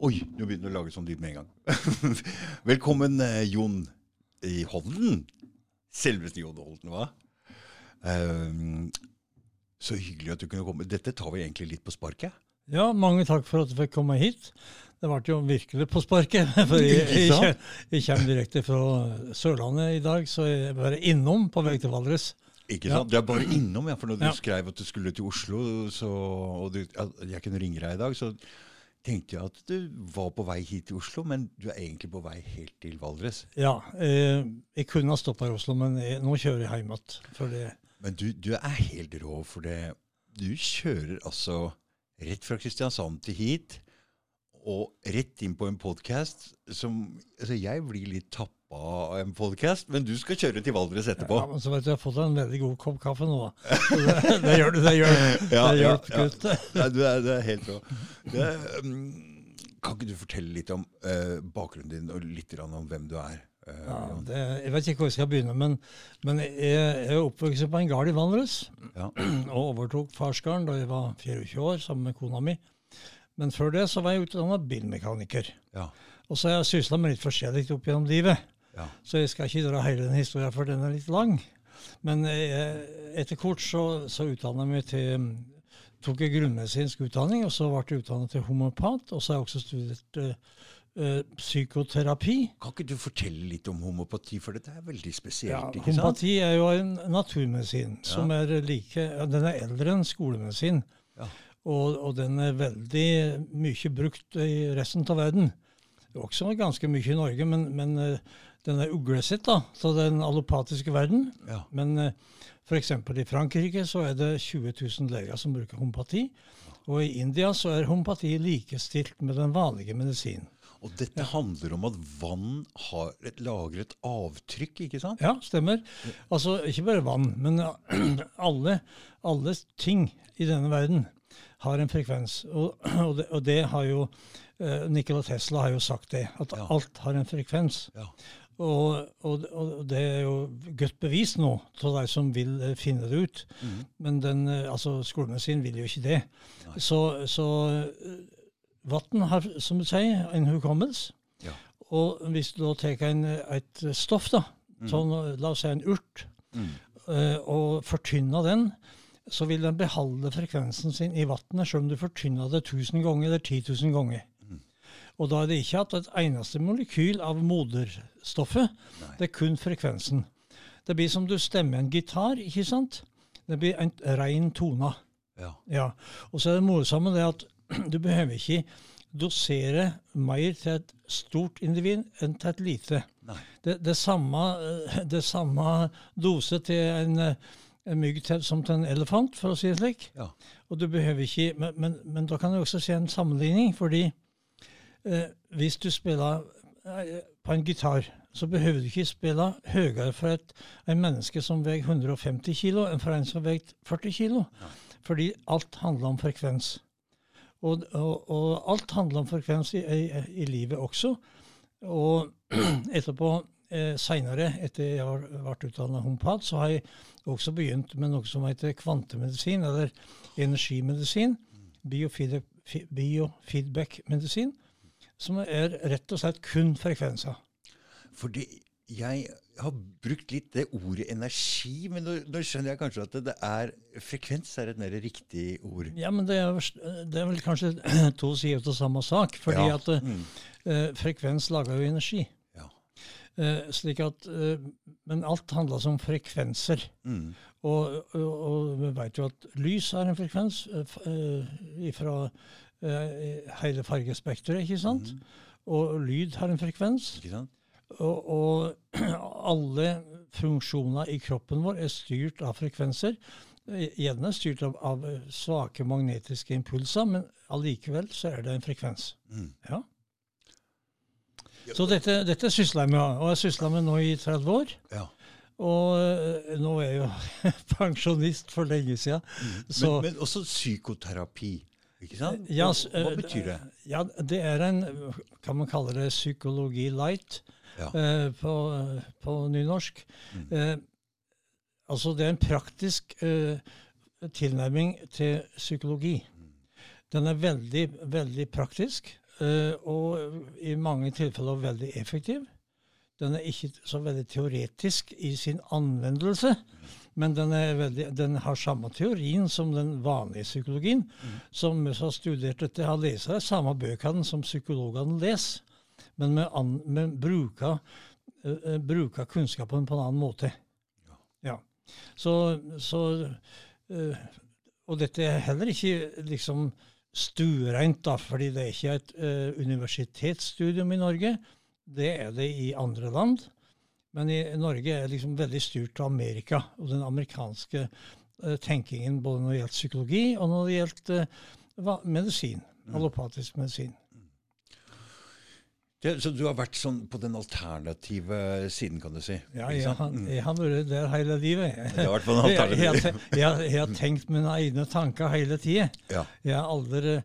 Oi, nå begynner du å lage sånn lyd med en gang. Velkommen, eh, Jon i Hovden. Selveste Jon Holden, hva? Um, så hyggelig at du kunne komme. Dette tar vi egentlig litt på sparket. Ja, mange takk for at du fikk komme hit. Det ble jo virkelig på sparket. For jeg, jeg, jeg kommer direkte fra Sørlandet i dag, så jeg er bare innom på vei til Valdres. Ikke Ja. sant? Du er bare innom, ja. For når du Ja. skrev at du skulle til Oslo, så, og du, jeg kunne ringe deg i dag, så tenkte jeg at du var på vei hit til Oslo, men du er egentlig på vei helt til Valdres. Ja, eh, jeg kunne ha stoppa i Oslo, men jeg, nå kjører jeg hjem igjen. Men du, du er helt rå, for det Du kjører altså rett fra Kristiansand til hit, og rett inn på en podkast som Altså, jeg blir litt tappa av en podkast, men du skal kjøre til Valdres etterpå. Ja, men så vet du, jeg har fått en veldig god kopp kaffe nå, Det, det gjør du. Det gjør, Ja, det ja, ja. Ja, du, er, du er helt bra. Det, um, kan ikke du fortelle litt om uh, bakgrunnen din, og litt om hvem du er? Uh, Ja, det, jeg vet ikke hvor jeg skal begynne, men, men jeg, jeg er oppvokst på en gard i Valdres. Ja. Og overtok farsgården da jeg var 24 år, sammen med kona mi. Men før det så var jeg utdanna bilmekaniker. Ja. Og så har jeg sysla med litt forskjellig opp gjennom livet. Ja. Så jeg skal ikke dra hele den historien, for den er litt lang. Men eh, etter kort så, så utdanna jeg meg til tok jeg grunnmedisinsk utdanning, og så ble jeg utdannet til homopat. Og så har jeg også studert eh, eh, psykoterapi. Kan ikke du fortelle litt om homopati, for dette er veldig spesielt, Ja, ikke sant? homopati er jo en naturmedisin som er like Den er eldre enn skolemedisin. Ja. Og, og den er veldig mye brukt i resten av verden. Også ganske mye i Norge, men, men eh, den er uglesett da, så den allopatiske verden. Ja. Men uh, f.eks. i Frankrike så er det 20 000 leger som bruker homopati. Og i India så er homopati likestilt med den vanlige medisinen. Og dette handler om at vann har et, lager et avtrykk, ikke sant? Ja, stemmer. Altså, ikke bare vann, men alle, alle ting i denne verden har en frekvens. Og, og, det, og det har jo eh, Nikola Tesla har jo sagt det, at Ja. alt har en frekvens. Ja. Og, og, og det er jo godt bevist nå til de som vil eh, finne det ut. Mm. Men den, eh, altså, skolemedisin vil jo ikke det. Nei. Så, så eh, vann har, som du sier, en hukommelse. Ja. Og hvis du da tar en, et stoff, da, sånn, la oss si en urt, Mm. og fortynner den, så vil den beholde frekvensen sin i vannet, selv om du fortynner det 1000 ganger eller 10 000 ganger. Og da er det ikke at et eneste molekyl av moderstoffet, Nei. det er kun frekvensen. Det blir som du stemmer en gitar, ikke sant? Det blir en ren tone. Ja. Ja. Og så er det morsomme det at du behøver ikke dosere mer til et stort individ enn til et lite. Det, det, samme, eh, det samme dose til en, eh, en mygg til, som til en elefant, for å si det slik. Ja. Og du behøver ikke, men, men, men da kan du også se en sammenligning, fordi hvis du spiller eh, på en gitar, så behøver du ikke spille høyere for et en menneske som veier 150 kilo, enn for en som veier 40 kilo. Fordi alt handler om frekvens. Og, og, og alt handler om frekvens i, i, i livet også. Og etterpå, eh, seinere, etter jeg har vært utdannet homopat, så har jeg også begynt med noe som heter kvantemedisin, eller energimedisin. biofeedback- fi- Biofeedback-medisin. Som er rett og slett kun frekvenser. Fordi jeg har brukt litt det ordet energi, men nå, nå skjønner jeg kanskje at det, det er frekvens er et mer riktig ord. Ja, men det er, det er vel kanskje to sider av samme sak. Fordi Ja. at eh, Mm. eh, frekvens lager jo energi. Ja. Eh, slik at, eh, men alt handler om frekvenser. Mm. Og, og, og vi vet jo at lys er en frekvens eh, eh, fra hele fargespekteret, ikke sant? Og lyd har en frekvens. Ikke sant? Og, og alle funksjoner i kroppen vår er styrt av frekvenser. Eh, Gjerne styrt av, av eh, svake magnetiske impulser, men allikevel så er det en frekvens. Mm. Ja. Så dette, dette sysler jeg med, og jeg sysla med nå i 30 år. Ja. Og eh, nå er jeg jo pensjonist for lenge siden. Mm. Men, men også psykoterapi. Ikke sant? Ja, Hva, hva eh, betyr det? Ja, det er en, kan man kalle det psykologi light Ja. eh, på, på nynorsk. Mm. Eh, altså det er en praktisk eh, tilnærming til psykologi. Den er veldig, veldig praktisk. eh, og i mange tilfeller veldig effektiv. Den er ikke så veldig teoretisk i sin anvendelse, men den, veldig, den har samme teorien som den vanlige psykologien. Mm. Som har studert dette, har lest de samme bøkene som psykologene leser, men med, an, med bruker, uh, bruker, kunnskapen på en annen måte. Ja. ja. Så, så uh, Og dette er heller ikke liksom stuereint, da, fordi det er ikke et uh, universitetsstudium i Norge. Det er det i andre land. Men i Norge er liksom veldig styrt av Amerika og den amerikanske uh, tenkingen både når det gjelder psykologi, og når det gjelder uh, medisin. Mm. Allopatisk medisin. Det, så du har vært sånn på den alternative siden, kan du si? Ja, jeg, har, mm. jeg har vært der hele livet. Jeg har vært på den alternative. Jeg, jeg, jeg, har tenkt mine egne tanker hele tida. Ja. Jeg har aldri,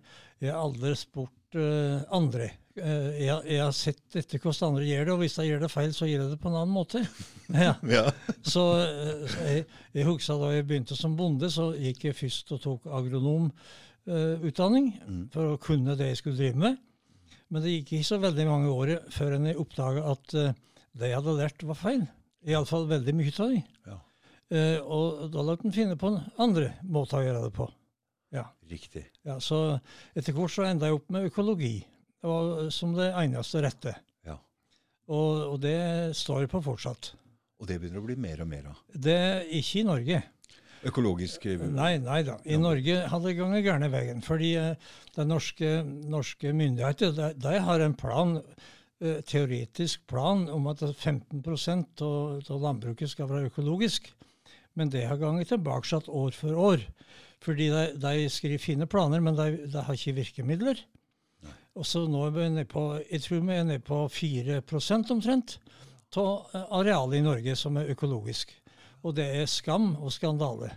aldri spurt uh, andre. Uh, jeg, har sett etter hvordan andre gjør det, og hvis de gjør det feil, så gjør jeg det på en annen måte. Ja. ja. Så, så jeg, jeg husker da jeg begynte som bonde, så gikk jeg først og tok agronomutdanning mm. for å kunne det jeg skulle drive med. Men det gikk ikke så veldig mange år før jeg oppdaga at uh, det jeg hadde lært, var feil. Iallfall veldig mye av det. Ja. Uh, og da lot en finne på en andre måter å gjøre det på. Ja. Riktig. Ja, så etter hvert så enda jeg opp med økologi og, som det eneste rette. Ja. Og, og det står på fortsatt. Og det begynner å bli mer og mer av? Det ikke i Norge økologisk Nei, nei da. I Norge hadde det gått gærne veien. Fordi uh, de norske, norske myndigheter de, de, har en plan, teoretisk plan om at 15% av landbruket skal være økologisk. Men det har gått tilbake år for år. Fordi de, de, skriver fine planer, men de, de har ikke virkemidler. Og så nå er vi nede på jeg tror vi er nede på 4% omtrent av arealet i Norge som er økologisk. Og det er skam og skandale.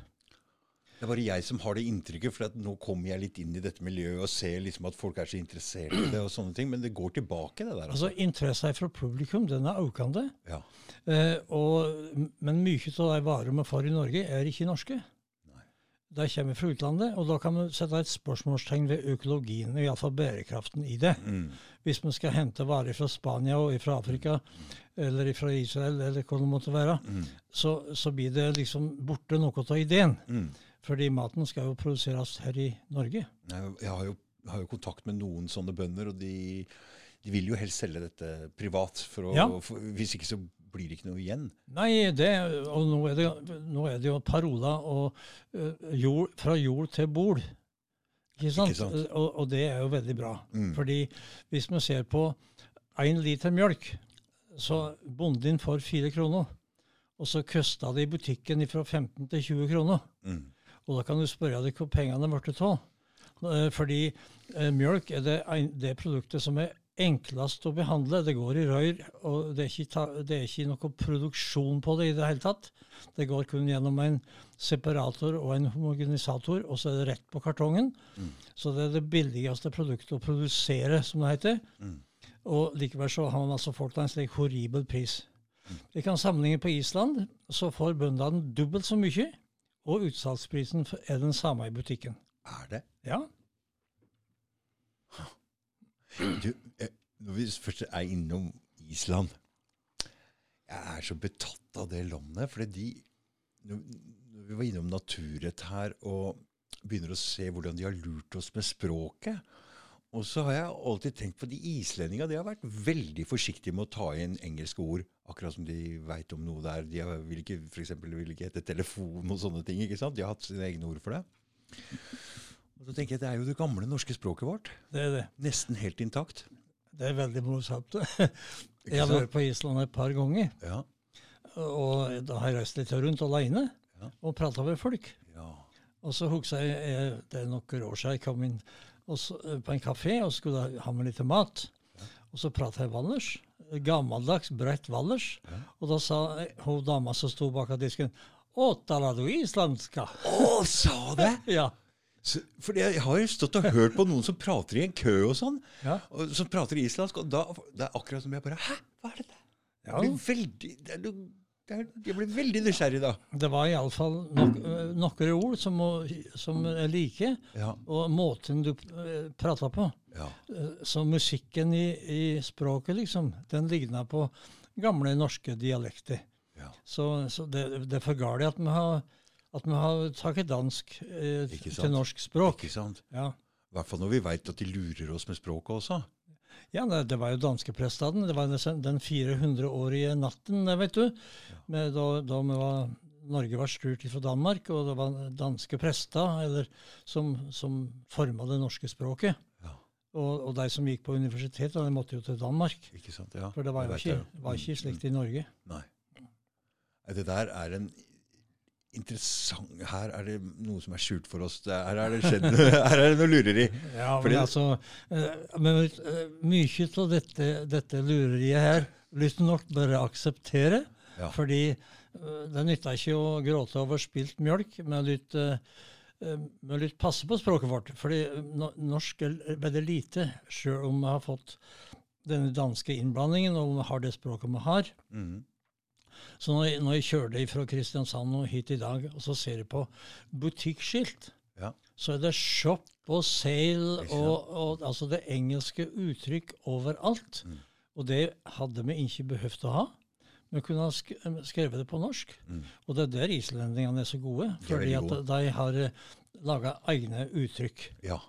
Det er bare jeg som har det inntrykket, for nå kommer jeg litt inn i dette miljøet og ser liksom at folk er så interessert i det og sånne ting. Men det går tilbake, det der. Altså, altså Interessen fra publikum den er økende. Ja. Eh, og, men mye av de varene vi får i Norge, er ikke norske. De kommer fra utlandet, og da kan vi sette et spørsmålstegn ved økologien, og iallfall bærekraften i det. Mm. Hvis man skal hente varer fra Spania og fra Afrika, eller fra Israel, eller hva det måtte være, mm. så, så, blir det liksom borte noe av ideen. Mm. Fordi maten skal jo produseres her i Norge. Jeg har jo, har jo kontakt med noen sånne bønder, og de, de, vil jo helst selge dette privat. For å, ja. for, hvis ikke så blir det ikke noe igjen. Nei, det, og nå er det, nå er det jo paroler og uh, jord, fra jord til bord. Ikke sant? Ikke sant? Og, og, det er jo veldig bra. Mm. Fordi hvis man ser på én liter mjølk så bonden din får fire kroner. Og så kosta det i butikken fra 15 til 20 kroner. Mm. Og da kan du spørre deg hvor pengene ble av. Eh, fordi eh, mjølk er det, det, produktet som er enklest å behandle. Det går i rør, og det er, ikke, det er ikke noe produksjon på det i det hele tatt. Det går kun gjennom en separator og en homogenisator, og så er det rett på kartongen. Mm. Så det er det billigste produktet å produsere, som det heter. Mm. Og likevel så har man altså fått en slik horribel pris. Vi kan sammenligne på Island, så får bøndene dobbelt så mye, og utsalgsprisen er den samme i butikken. Er det? Ja. Du, eh, når vi først er innom Island Jeg er så betatt av det landet. fordi de, når vi var innom naturrett her og begynner å se hvordan de har lurt oss med språket og så har jeg alltid tenkt på de islendingene. De har vært veldig forsiktige med å ta inn engelske ord, akkurat som de veit om noe der. De vil ikke, for eksempel, vil ikke hete telefon og sånne ting. ikke sant? De har hatt sine egne ord for det. Og så tenker jeg Det er jo det gamle norske språket vårt. Det er det. Nesten helt intakt. Det er veldig morsomt. Jeg har vært på Island et par ganger. Ja. Og da har jeg reist litt rundt alene ja. og prata med folk. Ja. Og så husker jeg, det er noen år siden jeg kom inn så, eh, på en kafé og skulle ha med litt mat. Og så prata jeg Wallers. Gammeldags, bredt Wallers. Og da sa hun dama som sto bak av disken Å, taler du islandska? Å, sa det? ja. Så, for jeg har jo stått og hørt på noen som prater i en kø og sånn, ja. og som prater islandsk, og da det er akkurat som jeg bare Hæ, hva er dette? Ja. Blir veldig det er det er, jeg blir veldig nysgjerrig da. Det var iallfall nok, eh, noen ord som, som er like, Ja, og måten du uh, prata på. ja, Eh, Så musikken i, i språket, liksom, den ligna på gamle norske dialekter. ja. Så, så det, det er for galt at vi har, at vi har tatt dansk eh, til norsk språk. Ikke sant? Ja. I hvert fall når vi veit at de lurer oss med språket også. Ja, det, det var jo danskeprestaden. Det var den- den 400-årige natten, vet du. Med, da da var, Norge var styrt fra Danmark, og det var danske prester eller, som, som forma det norske språket. Ja, Og, og de som gikk på universitetet, de måtte jo til Danmark. ikke sant? Ja, For det var jo ikke, var ikke Mm, slikt i Norge. Nei, Det der er en interessant Her er det noe som er skjult for oss. Her er det skjedd Her er det noe lureri. Ja, Fordi- men altså eh, men, eh, Mye av dette, dette lureriet her vil nok bare akseptere. Ja. Fordi eh, det nytter ikke å gråte over spilt mjølk, men litt, men litt passe på språket vårt. Fordi norsk er veldig lite, sjøl om vi har fått denne danske innblandingen, og om vi har det språket vi har. Mhm. Så når jeg, når jeg kjører fra Kristiansand og hit i dag, og så ser jeg på butikkskilt, Ja. så er det shop og sale og, og altså det engelske uttrykk overalt. Mm. Og det hadde vi ikke behøvd å ha. Vi kunne ha sk skrevet det på norsk. Mm. Og det er der islendingene er så gode. Fordi veldig at de har laga egne uttrykk. Ja.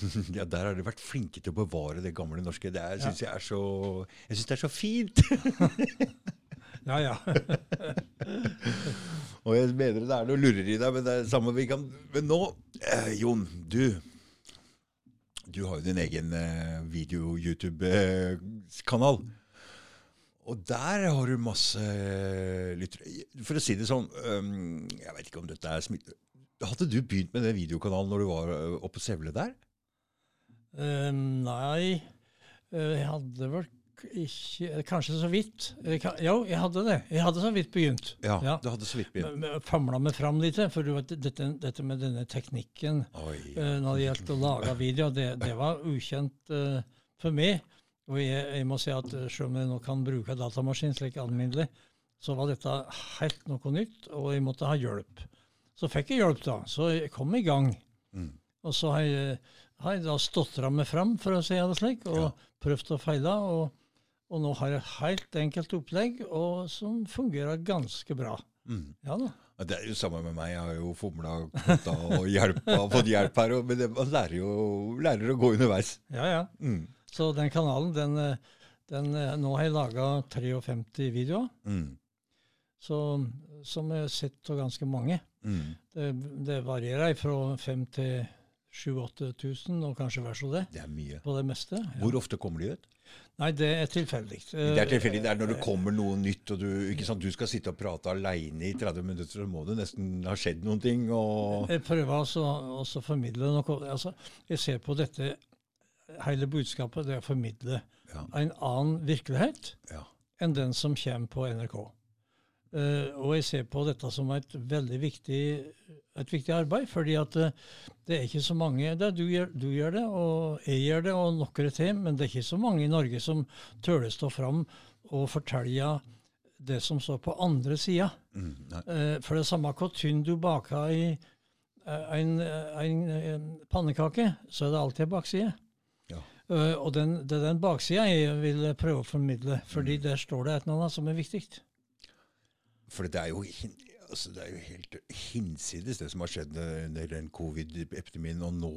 ja, der har de vært flinke til å bevare det gamle norske. Det er- Ja. synes jeg er så Jeg syns det er så fint! Ja, ja. Og jeg mener det er noe lureri der, men det er det samme vi kan Men nå, eh, Jon, du Du har jo din egen eh, video-YouTube-kanal. Og der har du masse eh, lyttere. For å si det sånn, um, jeg vet ikke om dette er smitt... Hadde du begynt med den videokanalen når du var øh, oppe på Sevle der? Eh, nei, eh, jeg hadde vel ikke eh, Kanskje så vidt. Eh, Jo, jeg hadde det. Jeg hadde så vidt begynt. Ja, Ja. du hadde så vidt begynt. Famla meg fram litt, for du vet, dette, dette med denne teknikken Oi. eh, når det gjaldt å lage video, det, det var ukjent uh, for meg. Og jeg, jeg må si at selv om jeg nå kan bruke datamaskin slik alminnelig, så var dette helt noe nytt, og jeg måtte ha hjelp. Så fikk jeg hjelp, da. Så jeg kom i gang. Mm. Og så har jeg, har jeg da stotra meg fram, for å si det slik, og Ja. prøvd å feile. Og, og nå har jeg et helt enkelt opplegg og som fungerer ganske bra. Mm. Ja da. Det er jo samme med meg. Jeg har jo fomla og hjelpa, fått hjelp her. og- Men det, man lærer jo lærer å gå underveis. Ja, ja. Mm. Så den kanalen, den, den Nå har jeg laga 53 videoer, Mm. så, som jeg har sett av ganske mange. Mm. Det, det varierer fra fem til 7000-8000, og kanskje vel så det, Det er mye. på det meste. Ja. Hvor ofte kommer de ut? Nei, det er tilfeldig. Det er tilfeldig. Det er når det kommer noe nytt, og du, ikke sant, du skal sitte og prate aleine i 30 minutter, så må det nesten ha skjedd noen ting. Og Jeg prøver altså også å formidle noe. Altså, jeg ser på dette hele budskapet, det er å formidle ja, en annen virkelighet ja. enn den som kommer på NRK. Eh, og jeg ser på dette som et veldig viktig, et viktig arbeid, fordi at uh, det er ikke så mange det du, gjør, du gjør det, og jeg gjør det, og noen til, men det er ikke så mange i Norge som tør å stå fram og fortelle det som står på andre sida. Mm. Eh, for det er samme hvor tynn du baker i en, en, eh, pannekake, så er det alltid en bakside. Ja. Og den, det er den baksida jeg vil prøve å formidle, fordi Mm. der står det et eller annet som er viktig. For det er jo, altså det er jo helt hinsides det som har skjedd under den covid-epidemien. Og nå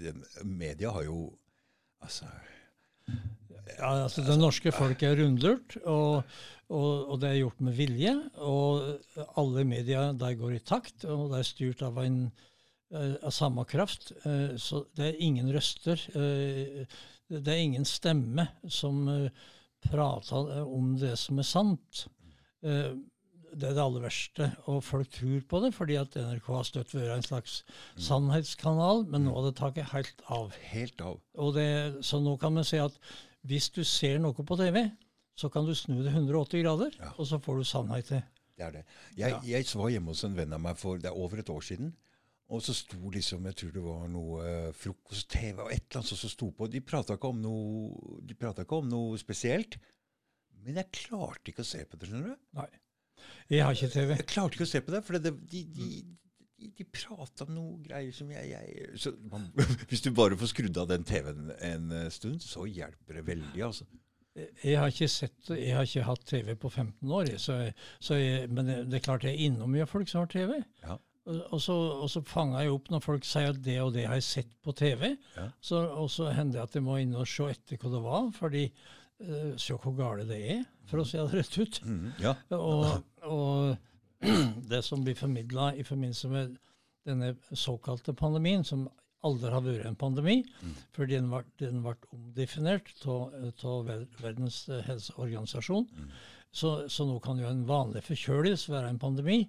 den, Media har jo Altså Ja, altså Det norske folk er rundlurt, og, og, og det er gjort med vilje. Og alle media der går i takt, og det er styrt av, en, eh, av samme kraft. Eh, Så det er ingen røster. eh, Det er ingen stemme som eh, prater om det som er sant. Det er det aller verste. Og folk tror på det, fordi at NRK har støtt vært en slags sannhetskanal, men nå har det taket helt av. helt av. Og det, så nå kan man si at hvis du ser noe på TV, så kan du snu det 180 grader, Ja. og så får du sannheten. Det er det. Jeg, jeg var hjemme hos en venn av meg for det er over et år siden. Og så sto liksom, jeg tror det var noe eh, frokost-TV og et eller annet som sto på. De prata ikke, ikke om noe spesielt. Men jeg klarte ikke å se på det, skjønner du. Nei. Jeg har ikke TV. Jeg klarte ikke å se på det, for det, de, de, de, prata om noe greier som jeg, jeg så man, Hvis du bare får skrudd av den TV-en en eh, stund, så hjelper det veldig, altså. Jeg har ikke sett, jeg har ikke hatt TV på 15 år, så, så jeg, men det det er klart jeg er innom mye folk som har TV. Ja. Og, og så, og så fanger jeg opp når folk sier at det og det har jeg sett på TV. Ja. Så, og så hender det at jeg må inn og se etter hva det var, fordi uh, se hvor gale det er, for å si det rett ut. Mm, ja. Og, og det som blir formidla i forbindelse med denne såkalte pandemien, som aldri har vært en pandemi, fordi den ble, den ble omdefinert av Verdens helseorganisasjon. helseorganisasjon. Så, så nå kan jo en vanlig forkjølelse være en pandemi.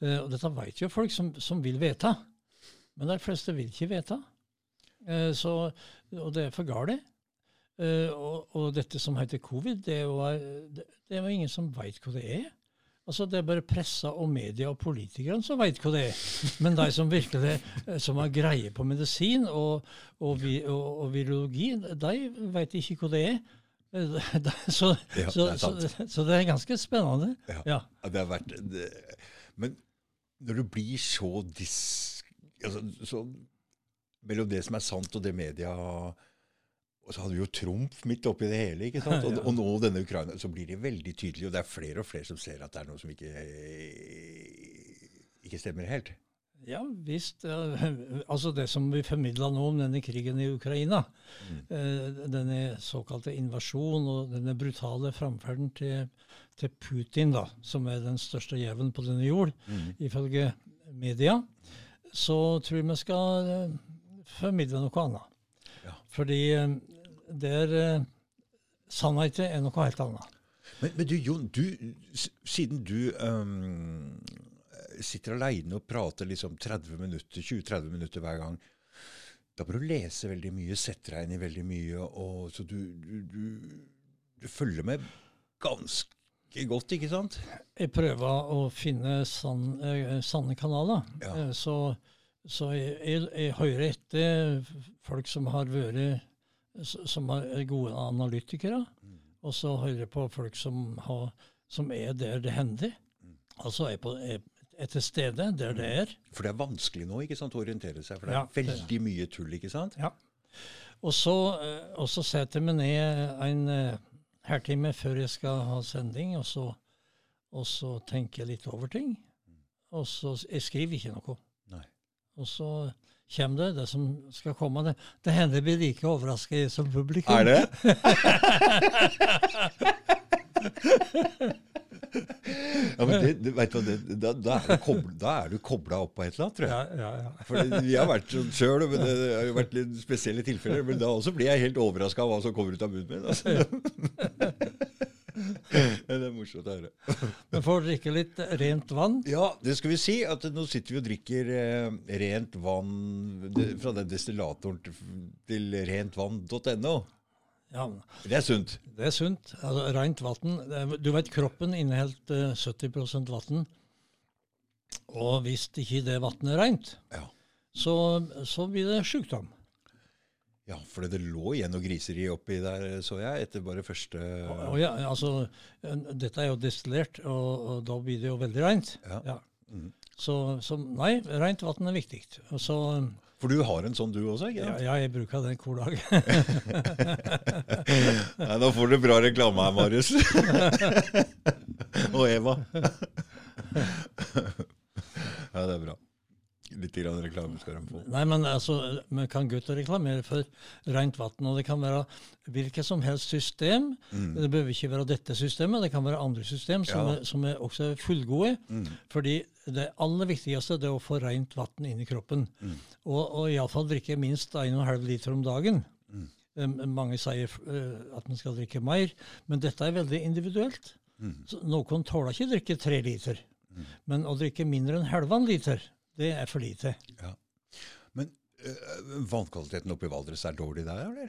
Uh, og dette vet jo folk som, som vil vite, men de fleste vil ikke vite. Uh, så, og det er for galt. Eh, og, og dette som heter covid, det var, det, det var ingen som vet hva det er. Altså Det er bare pressa og media og politikerne som vet hva det er. Men de som virkelig det, som har greie på medisin og, og, vi, og, og virologi, de vet ikke hva det er. Eh, Så, Ja, så, det er så, så det er ganske spennende. Ja. Ja. Det har vært det, Men når du blir så dis... Altså, så mellom det som er sant, og det media Og så hadde vi jo Trumf midt oppi det hele. ikke sant? Og, og nå denne Ukraina, så blir det veldig tydelig. Og det er flere og flere som ser at det er noe som ikke, ikke stemmer helt. Ja visst. eh, Altså det som vi formidla nå om denne krigen i Ukraina, mm. denne såkalte invasjonen og denne brutale framferden til, til Putin, da, som er den største jævelen på denne jord, ifølge media, så tror jeg vi skal eh, formidle noe annet. Ja. Fordi eh, det er eh, Sannheten er noe helt annet. Men, men du, Jon, du, siden du um, sitter aleine og prater liksom 30 minutter, 20-30 minutter hver gang, da må du lese veldig mye, sette deg inn i veldig mye, og så du, du, du, du følger med ganske godt, ikke sant? Jeg prøver å finne sann, eh, sanne kanaler. Ja. Eh, så så jeg, jeg, jeg hører etter folk som har vært som er gode analytikere, og så hører jeg på folk som, har, som er der det hender. Altså er, på, er, er til stede der det er. For det er vanskelig nå ikke sant, å orientere seg, for det er Ja, det- veldig mye tull, ikke sant? Ja. Og så, eh, og så setter jeg meg ned en eh, halvtime før jeg skal ha sending, og så, og så tenker jeg litt over ting. Og så jeg skriver ikke noe. Nei. Og så kommer det, det som skal komme. Det, det hender vi like overraska som publikum. Er det? ja, men det, du vet du, hva, det, da, er da er du kobla opp på et eller annet, tror jeg. Ja, ja, ja. For vi har vært sånn sjøl, men det har jo vært litt spesielle tilfeller. Men da også blir jeg helt overraska av hva som kommer ut av munnen min. Altså. det er morsomt å høre. Men får drikke litt rent vann. Ja, det skal vi si. at Nå sitter vi og drikker eh, rent vann fra den destillatoren til, rentvann.no. Ja, Det er sunt. det er sunt. Altså, rent vann. Du vet, kroppen inneholder 70% vann. Og hvis ikke det vannet er rent, Ja. så, så blir det sykdom. Ja, for det lå igjen noe griseri oppi der, så jeg, etter bare første Og ja, altså, dette er jo destillert, og, og da blir det jo veldig reint. Ja. Mhm. Så, så nei, reint vann er viktig. Så, For du har en sånn du også, ikke ja, sant? ja, jeg bruker den hver dag. Nei, da får du bra reklame her, Marius. Og Eva. ja, det er bra. Litt grann reklame skal de få. Nei, men altså, vi kan gutter reklamere for rent vann. Og det kan være hvilket som helst system. Det behøver ikke være dette systemet, det kan være andre system som, Ja. er, som er også er fullgode. Mm. Fordi det aller viktigste det er å få rent vann inn i kroppen. Og, og iallfall drikke minst 1,5 liter om dagen. Mm. Mange sier eh, at man skal drikke mer, men dette er veldig individuelt. Så noen tåler ikke å drikke tre liter. Men å drikke mindre enn halvannen liter, det er for lite. Ja. Men øh, vannkvaliteten oppe i Valdres er dårlig der, eller?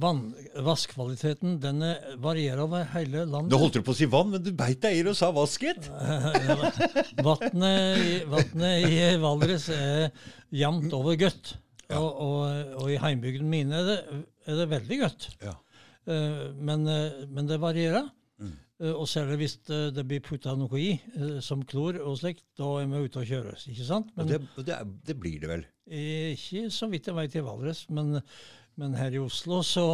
Vann, vasskvaliteten den er- varierer over hele Nå landet. holdt du på å si vann, men du beit deg i og sa vasket. Vannet i, i Valdres er jevnt over godt. Ja. Og, og, og i heimbygden mine er det, er det veldig godt. Ja. Uh, men, uh, men det varierer. Eh, og særlig hvis det, blir putta noe i, eh, som klor og slikt, da er vi ute og kjøres. ikke sant? Og det, det, det blir det vel? ikke så vidt jeg vet i Valdres, men, men her i Oslo så,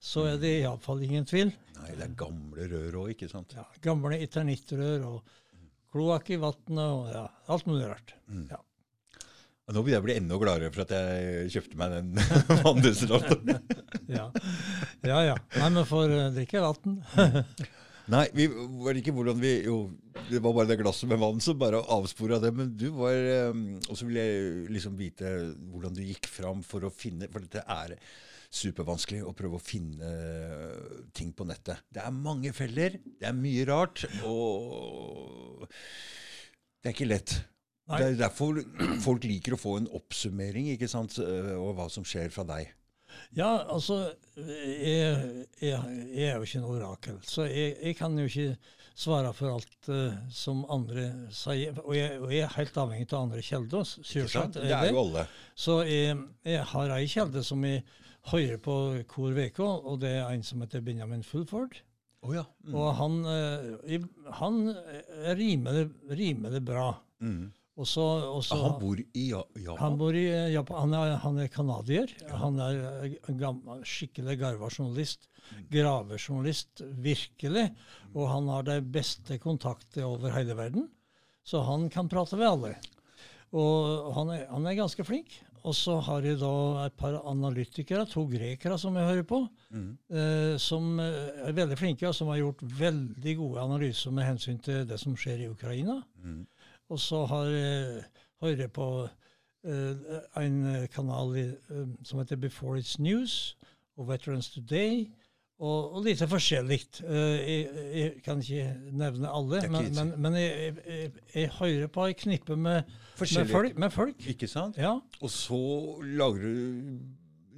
så er det iallfall ingen tvil. Nei, det er gamle rør òg, ikke sant? Ja, gamle eternittrør og kloakk i vannet og ja, alt mulig rart. Ja. Og nå vil jeg bli enda gladere for at jeg kjøpte meg den vanndesinfektoren. Ja. ja ja. Nei, vi får eh, drikke vann. Nei, vi var ikke hvordan vi Jo, det var bare det glasset med vann som bare avspora det. Men du var um, Og så vil jeg liksom vite hvordan du gikk fram for å finne For dette er supervanskelig å prøve å finne ting på nettet. Det er mange feller, det er mye rart, og det er ikke lett. Nei. Det er derfor folk liker å få en oppsummering ikke sant, og hva som skjer fra deg. Ja, altså jeg, jeg, jeg er jo ikke noe orakel, så jeg, jeg kan jo ikke svare for alt uh, som andre sier. Og jeg, og jeg, er helt avhengig av andre sant? selvsagt Det er jo alle. Så jeg, jeg har ei kilde som jeg hører på hver uke, og det er en som heter Benjamin Fulford. Oh, ja. mm. Og han, uh, han er rimelig, rimelig bra. Mm. Og så, han bor i Japan? han bor i eh, Japan. Han er, han er canadier. Han er eh, gammel, skikkelig garva journalist. Gravejournalist, virkelig. Og han har de beste kontakter over hele verden. Så han kan prate med alle. Og han er, han er ganske flink. Og så har jeg da et par analytikere, to grekere som jeg hører på, Mm. eh, som eh, er veldig flinke, og som har gjort veldig gode analyser med hensyn til det som skjer i Ukraina. Mm. Og så har jeg hører på uh, en kanal i, uh, som heter Before It's News og Veterans Today. Og, og lite forskjellig. Uh, jeg, jeg kan ikke nevne alle, ikke men, men, men jeg, jeg, jeg, hører på et knippe med, med, folk, med folk. Ikke sant? Ja, Og så lager du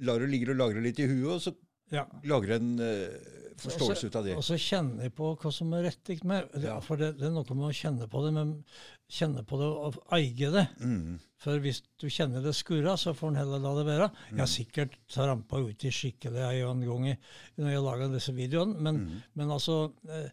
lar du ligger og lagrer litt i huet, og så ja. lager en eh, forståelse ut av det. Og så kjenner jeg på hva som er rett med. Ja. For det, det er noe med å kjenne på det, men kjenne på det og eie det. Mm. For hvis du kjenner det skurra, så får en heller la det være. Jeg Mm. har sikkert trampa uti skikkelig en gang i- når jeg laga disse videoene, men, Mm. men altså eh,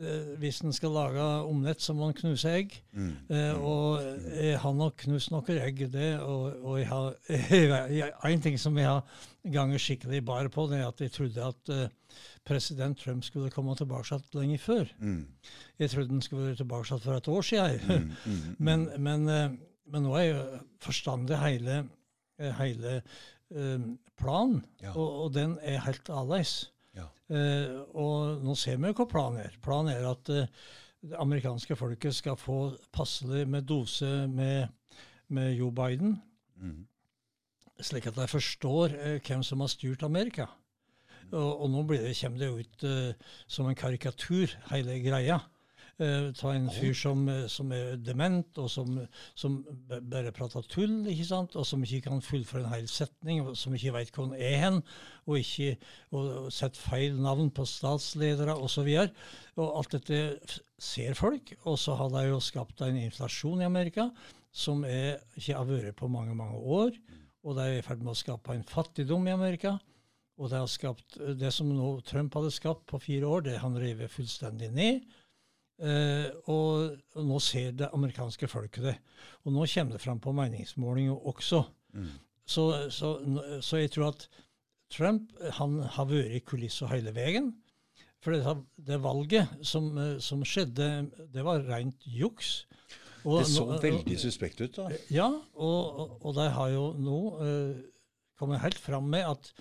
eh, Hvis en skal lage omelett, så må en knuse egg. Mm. Eh, og jeg har nok knust noen egg, det, og, og jeg har jeg- En ting som jeg har ganget skikkelig bar på, det er at jeg trodde at eh, president Trump skulle komme tilbake lenge før. Mm. Jeg trodde han skulle være tilbake for et år siden. Mm. Mm. Men, men, eh, men nå er jo forstandig hele, eh, hele eh, planen, Ja. og, og den er helt annerledes. Ja. Eh, og nå ser vi jo hva planen er. Planen er at det amerikanske folket skal få passelig med dose med, med Joe Biden, Mm. slik at de forstår eh, hvem som har styrt Amerika. Og, og nå blir det, kommer det ut uh, som en karikatur, hele greia. Uh, ta en fyr som, eh, som er dement, og som, som bare prater tull, ikke sant? og som ikke kan fullføre en hel setning, og som ikke vet hvor han er hen, og ikke og, og setter feil navn på statsledere osv. Og alt dette ser folk, og så har de jo skapt en inflasjon i Amerika som er, ikke har vært på mange, mange år. Og de er i ferd med å skape en fattigdom i Amerika. Og det, har skapt, det som nå Trump hadde skapt på fire år, det han revet fullstendig ned. Eh, og, og nå ser det amerikanske folket det. Og nå kommer det fram på meningsmålinger også. Mm. Så, så, så jeg tror at Trump han har vært i kulisser hele veien. For det, det valget som, eh, som skjedde, det var rent juks. Og Det så veldig suspekt ut, da. ja, og, og de har jo nå eh, kommet helt fram med at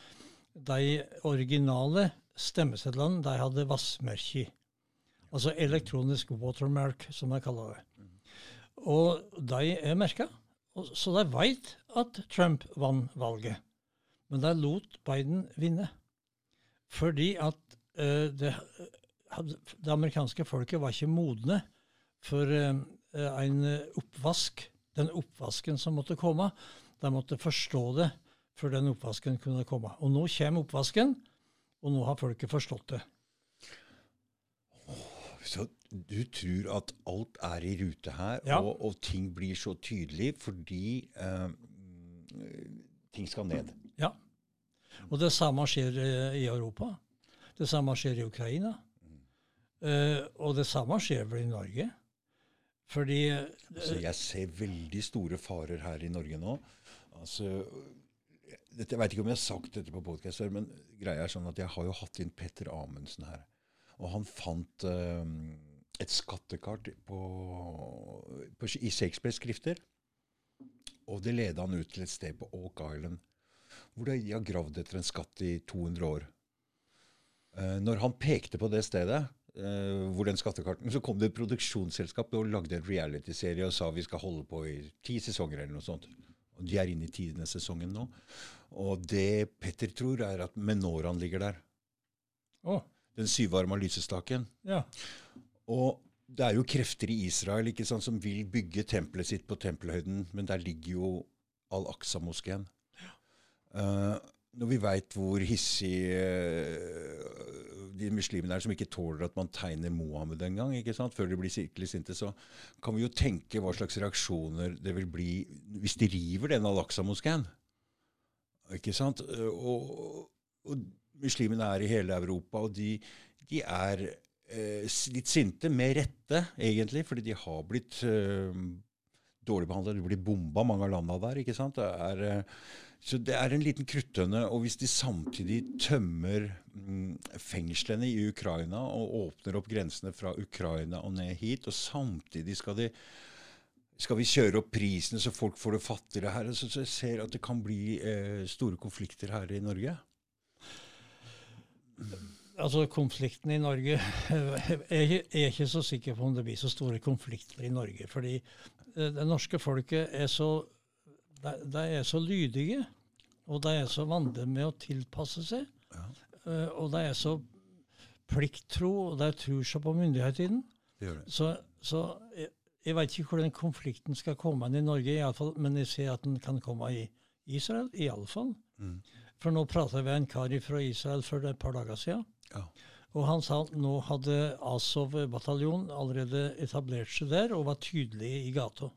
de originale stemmesedlene de hadde vassmerke. Altså elektronisk watermark, som de kaller det. Og de er merka, så de veit at Trump vant valget. Men de lot Biden vinne. Fordi at uh, det, det amerikanske folket var ikke modne for uh, en oppvask. Den oppvasken som måtte komme. De måtte forstå det før den oppvasken kunne komme. Og nå kommer oppvasken, og nå har folket forstått det. Så du tror at alt er i rute her, Ja. og, og ting blir så tydelig fordi eh, ting skal ned. Ja. Og det samme skjer eh, i Europa. Det samme skjer i Ukraina. Eh, og det samme skjer vel i Norge. Fordi eh, Altså, jeg ser veldig store farer her i Norge nå. Altså, dette, jeg veit ikke om jeg har sagt dette på podkast før, men greia er sånn at jeg har jo hatt inn Petter Amundsen her. Og han fant uh, et skattekart på, på, i Shakespeares skrifter. Og det leda han ut til et sted på Oak Island, hvor de har gravd etter en skatt i 200 år. Uh, når han pekte på det stedet, uh, hvor den skattekarten, så kom det et produksjonsselskap og lagde en realityserie og sa vi skal holde på i ti sesonger eller noe sånt. Og De er inne i tiende sesongen nå. Og det Petter tror, er at Menoran ligger der. Oh. Den syvarma lysestaken. ja. Og det er jo krefter i Israel ikke sant, som vil bygge tempelet sitt på tempelhøyden, men der ligger jo Al-Aqsa-moskeen. Eh, når vi veit hvor hissig eh, de muslimene er som ikke tåler at man tegner Mohammed engang, før de blir skikkelig sinte, så kan vi jo tenke hva slags reaksjoner det vil bli hvis de river den Al-Aqsa-moskeen. Ikke sant? Og, og muslimene er i hele Europa, og de, de er eh, litt sinte, med rette, egentlig, fordi de har blitt eh, dårlig behandla. De blir bomba, mange av landa der. ikke sant? Det er, eh, så det er en liten kruttønne. Og hvis de samtidig tømmer mm, fengslene i Ukraina og åpner opp grensene fra Ukraina og ned hit, og samtidig skal de skal vi kjøre opp prisene så folk får det fattigere her? Så, så jeg ser at det kan bli eh, store konflikter her i Norge. Altså, konflikten i Norge jeg er ikke så sikker på om det blir så store konflikter i Norge. Fordi eh, det norske folket er så de, de er så lydige, og de er så vante med å tilpasse seg. Ja. Uh, Og de er så plikttro, og de tror så på myndighetene. Så, så jeg, jeg vet ikke hvor den konflikten skal komme i Norge, i alle fall, men jeg ser at den kan komme i Israel, iallfall. Mm. For nå pratet jeg med en kar fra Israel for et par dager siden. Ja. Og han sa at nå hadde Azov-bataljonen allerede etablert seg der og var tydelig i gata.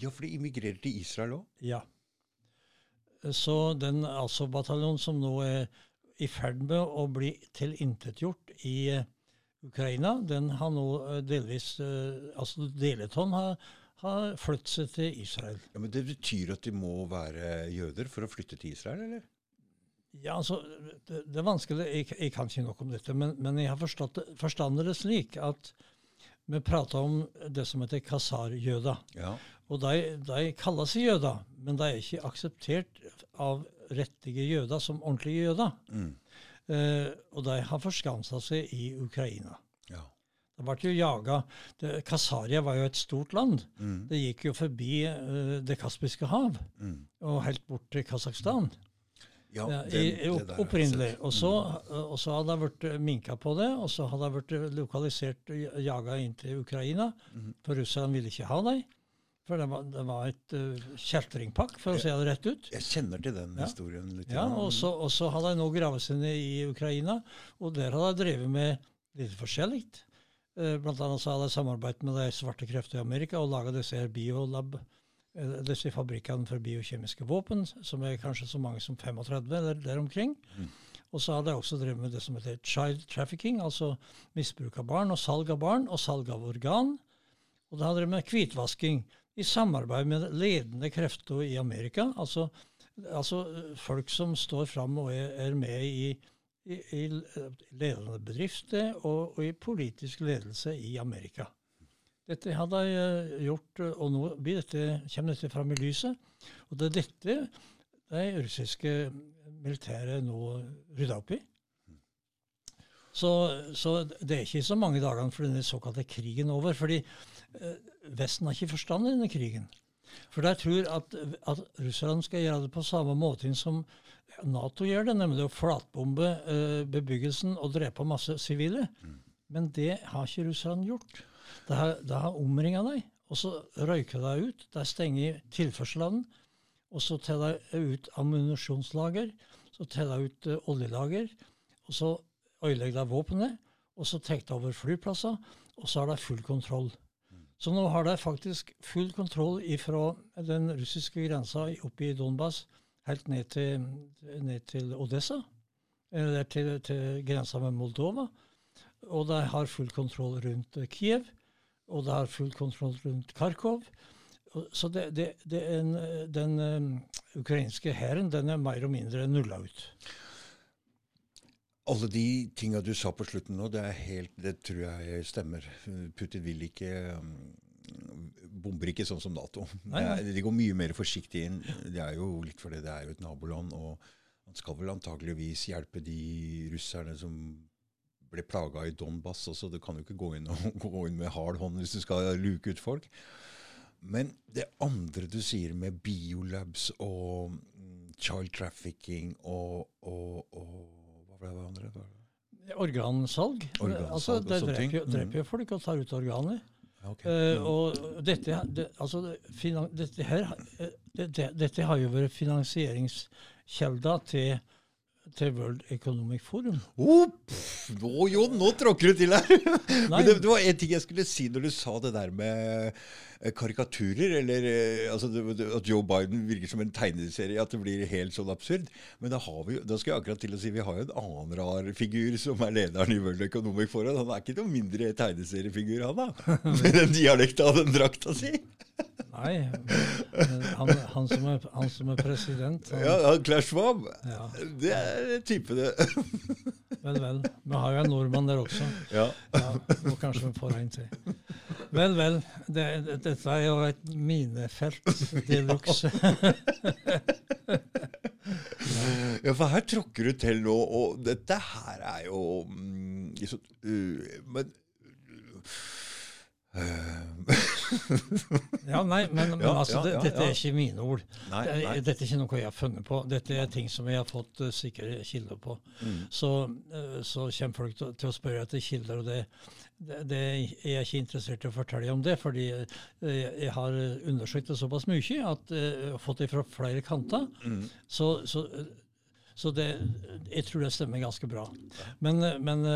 Ja, for de immigrerer til Israel òg. Ja. Så den Azov-bataljonen som nå er i ferd med å bli tilintetgjort i eh, Ukraina, den har nå eh, delvis eh, Altså Deleton har, har flyttet seg til Israel. Ja, men Det betyr at de må være jøder for å flytte til Israel, eller? Ja, altså, det, det er vanskelig, jeg, jeg kan ikke nok om dette, men, men jeg har forstått, det- det slik at vi prater om det som heter kasarjøder. Ja. Og de, de kaller seg jøder, men de er ikke akseptert av rettige jøder som ordentlige jøder. Mm. Eh, og de har forskansa seg i Ukraina. ja. Det ble jo jaga Kasaria var jo et stort land. Mm. Det gikk jo forbi eh, Det kaspiske hav Mm. og helt bort til Kasakhstan. Ja, den- i, der opprinnelig. Og så, og så hadde det vært minka på det, og så hadde det vært lokalisert og jaga inn til Ukraina. Mhm. For russerne ville ikke ha dem. For det var, det var et uh, kjeltringpakk, for å si det rett ut. Jeg kjenner til den historien litt. Ja, og så, og så hadde jeg nå ned i Ukraina, og der hadde jeg drevet med litt forskjellig. Uh, blant annet så hadde jeg samarbeidet med de svarte krefter i Amerika og laga disse her biolab, uh, disse fabrikkene for biokjemiske våpen, som er kanskje så mange som 35 eller der omkring. Mm. Og så hadde jeg også drevet med det som heter child trafficking, altså misbruk av barn og salg av barn og salg av organ. Og da hadde jeg drevet med hvitvasking i samarbeid med ledende krefter i Amerika. Altså, altså folk som står fram og er, med i, i, i ledende bedrifter og, og i politisk ledelse i Amerika. Dette har de eh, gjort, og nå dette, kommer dette fram i lyset. Og det er dette de russiske militære nå rydder opp i. Så, så det er ikke så mange dagene for denne såkalte krigen over. fordi eh, Vesten har ikke forstand i denne krigen. For de tror at, at russerne skal gjøre det på samme måte som Nato gjør det, nemlig å flatbombe eh, bebyggelsen og drepe masse sivile. Men det har ikke russerne gjort. De har, har omringa dem, og så røyker de ut. De stenger tilførselen, og så tar de ut ammunisjonslager. Så tar de ut eh, oljelager, og så ødelegger de våpenet. Og så tar de over flyplasser, og så har de full kontroll. Så nå har de faktisk full kontroll fra den russiske grensa oppe i Donbas helt ned til, ned til Odessa, eller til, til grensa med Moldova. og de har full kontroll rundt Kiev, og de har full kontroll rundt Kharkov. Så det, det, det er en, den eh, ukrainske hæren er mer og mindre nulla ut. Alle de tinga du sa på slutten nå, det, er helt, det tror jeg stemmer. Putin vil ikke um, Bomber ikke sånn som Nato. Nei, nei. Det de går mye mer forsiktig inn. Det er jo litt fordi det er jo et naboland. Og han skal vel antageligvis hjelpe de russerne som ble plaga i Donbass. også. du kan jo ikke gå inn, og, gå inn med hard hånd hvis du skal luke ut folk. Men det andre du sier med biolabs og mm, child trafficking og, og, og Var det andre? Organsalg. Organsalg altså, og De sånne ting. dreper, jo- Mm. dreper jo folk og tar ut organer. Okay. ok. Mm. og dette, det, altså, finan, dette, her, eh, det, det, dette har jo vært finansieringskjelda til, til World Economic Forum. Oh, pff, nå, Jon, nå tråkker du til her! Men det, det var en ting jeg skulle si når du sa det der med karikaturer, eller eh, altså det, det, at Joe Biden virker som en tegneserie, at det blir helt sånn absurd. Men da, har vi, da skal jeg akkurat til å si vi har jo en annen rar figur som er lederen i World Economic Forum. Han er ikke noen mindre tegneseriefigur, han da. Med den dialekta og den drakta si. Nei, han, han, som er, han som er president han, Ja, han Clash Schwab. Ja. Det er typene. Vel, vel. Vi har jo en nordmann der også. Ja. Ja, og kanskje vi får en til. Vel, vel. Det, det, dette er jo et minefelt de luxe. Ja, for her tråkker du til nå, og dette her er jo mm, så, uh, Men uh, Ja, nei, men, men Ja, altså, ja, det, ja, dette er ikke mine ord. Nei, nei. Dette er ikke noe jeg har funnet på. Dette er ting som jeg har fått uh, sikre kilder på. Mm. Så, uh, så kommer folk til, til å spørre etter kilder, og det, det, det er jeg ikke interessert i å fortelle om det, fordi uh, jeg har undersøkt det såpass mye at jeg har fått det fra flere kanter. Mm. Så, så, så det, jeg tror det stemmer ganske bra. Men, uh, men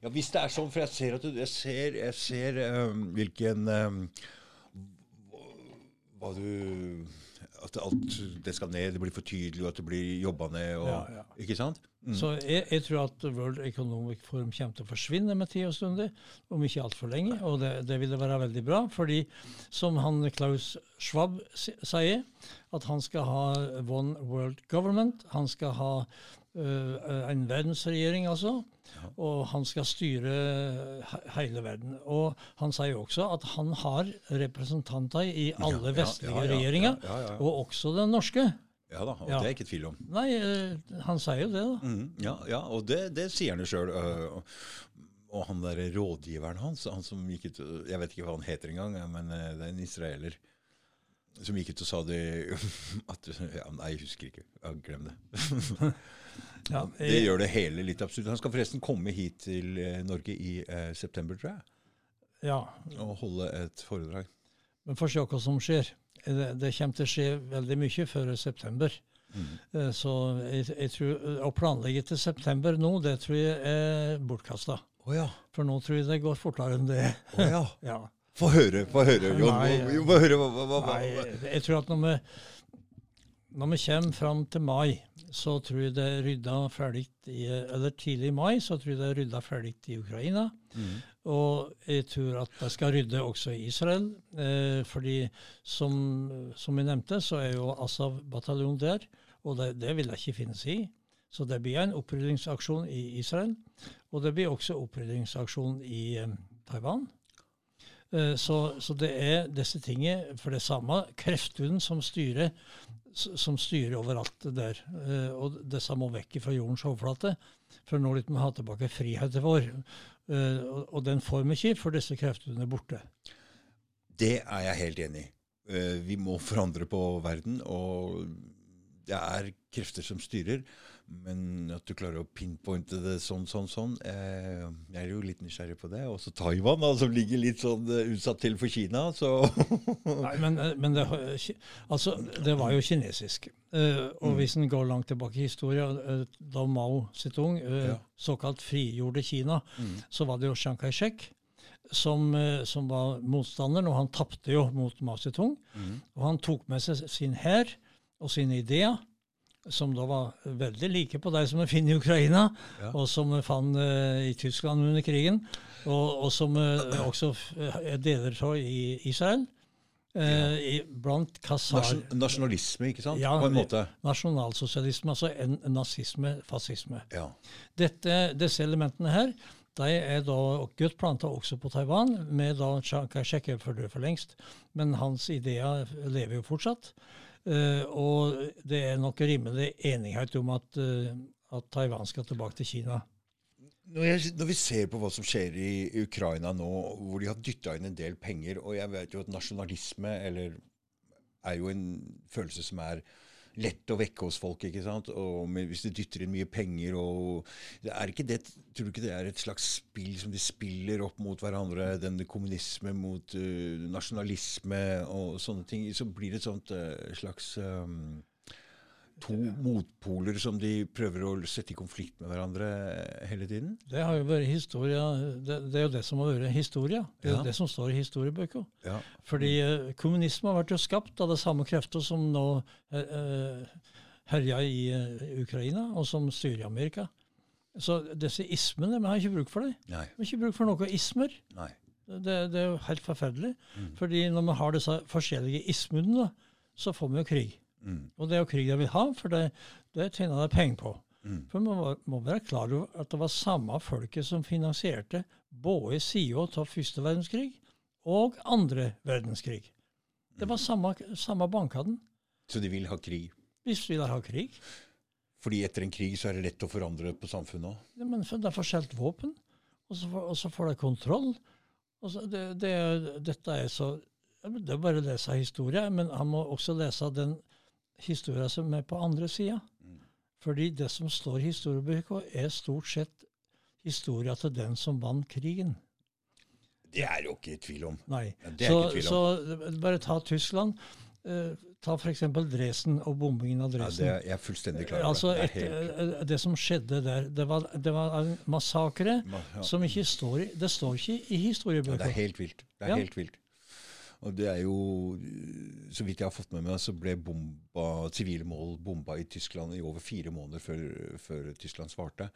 Ja, hvis det er sånn, for jeg ser at du Jeg ser, jeg ser um, hvilken um, Hva du At alt det skal ned, det blir for tydelig, og at det blir jobba ned. Og, Ja, ja. Ikke sant? Mm. Så jeg, jeg tror at World Economic Forum kommer til å forsvinne med tid og stunder, om ikke altfor lenge. Og det, det ville være veldig bra, fordi som han Klaus Schwab sier, at han skal ha one world government. Han skal ha en verdensregjering, altså. Og han skal styre he- hele verden. Og han sier også at han har representanter i alle vestlige regjeringer, og også den norske. Ja da, og Ja. det er ikke tvil om. Nei, øh, han sier jo det, da. Mm, ja, ja, og det, det sier han jo sjøl. og han der rådgiveren hans, han som gikk ut Jeg vet ikke hva han heter engang, men eh, det er en israeler. Som gikk ut og sa det at, ja, Nei, jeg husker ikke. Ja, glem det. Ja, Det gjør det hele litt absurd. Han skal forresten komme hit til eh, Norge i eh, september, tror jeg, Ja, og holde et foredrag. Men får se hva som skjer. Det, det kommer til å skje veldig mye før september. Mm. Så jeg, jeg tror, å planlegge til september nå, det tror jeg er bortkasta. Oh, ja. For nå tror jeg det går fortere enn det. Oh, ja. Ja. Få høre, få høre, Jon. Nei, høre hva, hva, hva. Nei, jeg tror at når vi, når vi kommer fram til mai, så tror jeg det er rydda ferdig i, Eller tidlig i mai, så tror jeg det er rydda ferdig i Ukraina. Mm. Og jeg tror at det skal rydde også i Israel. Eh, fordi som, som jeg nevnte, så er jo Asav-bataljonen der. Og det, det vil jeg ikke finnes i. Så det blir en opprydningsaksjon i Israel. Og det blir også opprydningsaksjon i eh, Taiwan. Eh, så, så det er disse tingene, for det samme kreftene som styrer, som styrer overalt der. Eh, og disse må vekk fra jordens overflate. For nå må vi ha tilbake friheten vår. Eh, og, den får vi ikke, for disse kreftene er borte. Det er jeg helt enig i. Vi må forandre på verden, og det er krefter som styrer. Men at du klarer å pinpointe det sånn, sånn, sånn eh, Jeg er jo litt nysgjerrig på det. Også Taiwan, da, som ligger litt sånn eh, utsatt til for Kina. Så Nei, men, eh, men det, altså, det var jo kinesisk. Eh, og hvis en går langt tilbake i historien, eh, da Mao Zedong eh, såkalt frigjorde Kina, så var det jo Chiang Kai-shek som, eh, som var motstanderen, og han tapte jo mot Mao Zedong. Og han tok med seg sin hær og sine ideer som da var veldig like på de som vi finner i Ukraina, Ja. og som vi fant uh, i Tyskland under krigen, og, og som uh, også er deler av i Israel. Eh, i, blant kasar... Nasjon, nasjonalisme, ikke sant? Ja, På en måte. Nasjonalsosialisme, altså en, nazisme, fascisme. Ja. Dette, disse elementene her de er da godt planta også på Taiwan, med da Chiang Kai-shek for lengst, men hans ideer lever jo fortsatt. Eh, og det er nok rimelig enighet om at, uh, at Taiwan skal tilbake til Kina. Når, jeg, når vi ser på hva som skjer i Ukraina nå, hvor de har dytta inn en del penger Og jeg vet jo at nasjonalisme er jo en følelse som er lett å vekke hos folk. ikke sant? Og Hvis de dytter inn mye penger og er ikke det, Tror du ikke det er et slags spill som de spiller opp mot hverandre? Den kommunisme mot uh, nasjonalisme og sånne ting. Så blir det et sånt uh, slags um, To motpoler som de prøver å sette i konflikt med hverandre hele tiden? Det har jo vært historia, det, det er jo det som har vært historia. Det er Ja. det som står i historiebøker. Ja. Fordi eh, kommunisme har vært jo skapt av de samme krefter som nå eh, herja i eh, Ukraina, og som styrer Amerika. Så disse ismene, vi har ikke bruk for det. Nei. Vi har ikke bruk for noen ismer. Nei. Det, det er jo helt forferdelig. Mm. Fordi når vi har disse forskjellige ismene, så får vi jo krig. Mm. Og det er jo krig de vil ha, for det, det tjener de penger på. Mm. For man må, må være klar over at det var samme folket som finansierte både sida av første verdenskrig og andre verdenskrig. Det var samme, samme bankene. Så de vil ha krig. Hvis de vil ha krig. Fordi etter en krig så er det lett å forandre på samfunnet òg. Ja, men de får solgt våpen, og så, og så får de kontroll. Og så det, det, dette er så Det er bare å lese historien, men han må også lese den historien som er på andre sida. Mm. Fordi det som står i historiebøkene, er stort sett historia til den som vant krigen. Det er jo ikke i tvil om. Nei. Ja, det er så, ikke tvil om. så bare ta Tyskland. Eh, ta f.eks. Dresden og bombingen av Ja, Dresden. det er, jeg er fullstendig klar over. altså, det. et, Det helt, eh, det som skjedde der, det var, det var en massakre Ma- ja. som ikke står i Det står ikke i ja, det er helt vilt. Det er Ja. helt vilt. Og det er jo, så vidt jeg har fått med meg, så ble bomba, sivile mål bomba i Tyskland i over fire måneder før, før Tyskland svarte.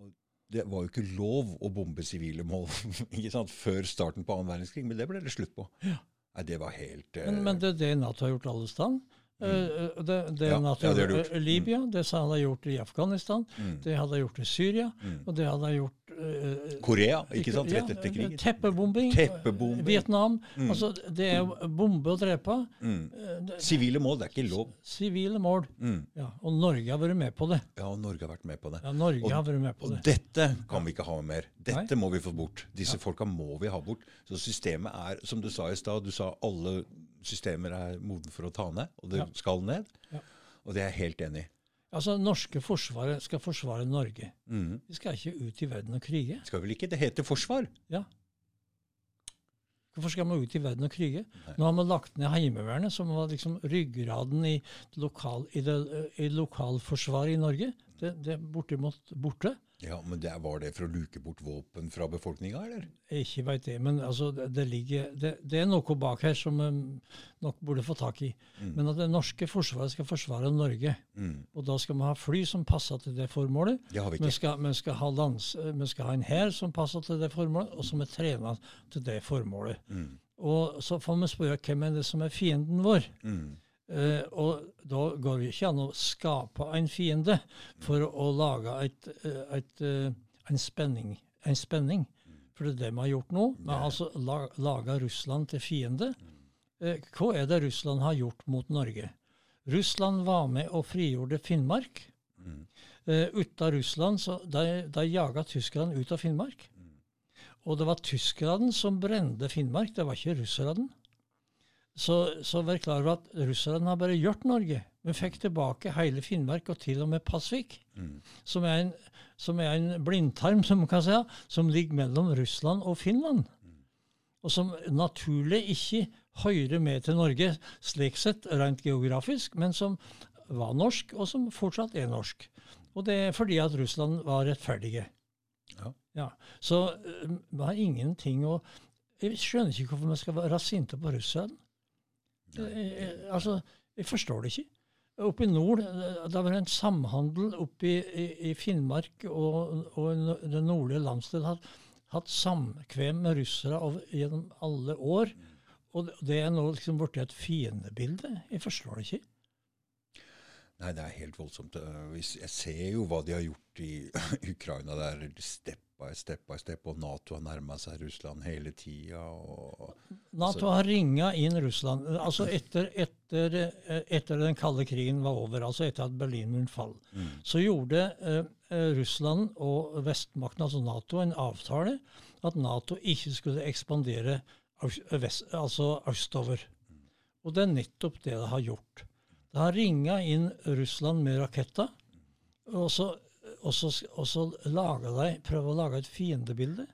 Og det var jo ikke lov å bombe sivile mål ikke sant, før starten på annen verdenskrig, men det ble det slutt på. Ja. Nei, det var helt men, men det er det Nato har gjort alle steder. Eh, det, det Ja, ja, det i Libya, det hadde gjort i Afghanistan, mm, det hadde han gjort i Syria, mm. og det hadde han gjort uh, Korea, ikke sant? Rett etter krigen. Teppebombing. Teppebombing. Vietnam. Mm. Altså, det er jo bombe og drepe. Mm. eh, Sivile mål, det er ikke lov. Sivile mål. Mm. Ja, og Norge har vært med på det. Ja, og Norge har vært med på det. Ja, Norge Og- har vært med på det. Og dette kan vi ikke ha mer. Dette Nei. må vi få bort. Disse folka må vi ha bort. Så systemet er, som du sa i stad, du sa alle systemer er modne for å ta ned, og det Ja. skal ned. Ja. Og det er jeg helt enig i. Altså, norske forsvaret skal forsvare Norge. Mm. Vi skal ikke ut i verden og krige. Skal vel ikke det heter forsvar? Ja. Hvorfor skal man ut i verden og krige? Nei. Nå har man lagt ned Heimevernet, som var liksom ryggraden i, lokal, i, det, i lokalforsvaret i Norge. Det, det er bortimot borte. Ja, men det, Var det for å luke bort våpen fra befolkninga, eller? Jeg ikke veit det, men altså, det, det, ligger, det, det er noe bak her som vi nok burde få tak i. Mm. Men at det norske forsvaret skal forsvare Norge. Mm. Og da skal vi ha fly som passer til det formålet. Det har vi Vi skal, vi skal, ha, lands, vi skal ha en hær som passer til det formålet, og som er trena til det formålet. Mm. Og så får vi spørre hvem er det som er fienden vår. Mm. Eh, og da går det ikke an å skape en fiende for å, lage et, eh, et, eh, en, spenning, en spenning. For det er det vi har gjort nå. Vi har altså la, laga Russland til fiende. Uh, hva er det Russland har gjort mot Norge? Russland var med og frigjorde Finnmark. Mm. Eh, uten Russland så de, de jaga tyskerne ut av Finnmark. Og det var tyskerne som brente Finnmark, det var ikke russerne. Så, så vær klar over at russerne har bare gjort Norge. Vi fikk tilbake hele Finnmark og til og med Pasvik, Mm. som er en, som er en blindtarm som, man kan si, som ligger mellom Russland og Finland. Og som naturlig ikke hører med til Norge, slik sett rent geografisk, men som var norsk, og som fortsatt er norsk. Og det er fordi at Russland var rettferdige. Ja. Så eh, vi har ingenting å Jeg skjønner ikke hvorfor vi skal være sinte på russerne. Eh, eh, altså, jeg forstår det ikke. Oppe i nord eh, det var en samhandel oppe i, i, i Finnmark og, og den nordlige landsdelen har hatt samkvem med russere over, gjennom alle år. Og det- det er nå liksom blitt et fiendebilde. Jeg forstår det ikke. Nei, det er helt voldsomt. Eh, Jeg ser jo hva de har gjort i Ukraina. Det er step by step by step, og Nato har nærma seg Russland hele tida. Nato har ringa inn Russland. Altså etter, etter, eh, etter den kalde krigen var over, altså etter at Berlinmuren falt, så gjorde eh, eh, Russland og vestmakten, altså Nato, en avtale at Nato ikke skulle ekspandere vest, altså østover. Og det er nettopp det det har gjort. Har ringa inn Russland med raketter, og så, og så, og så de, prøver å lage et fiendebilde.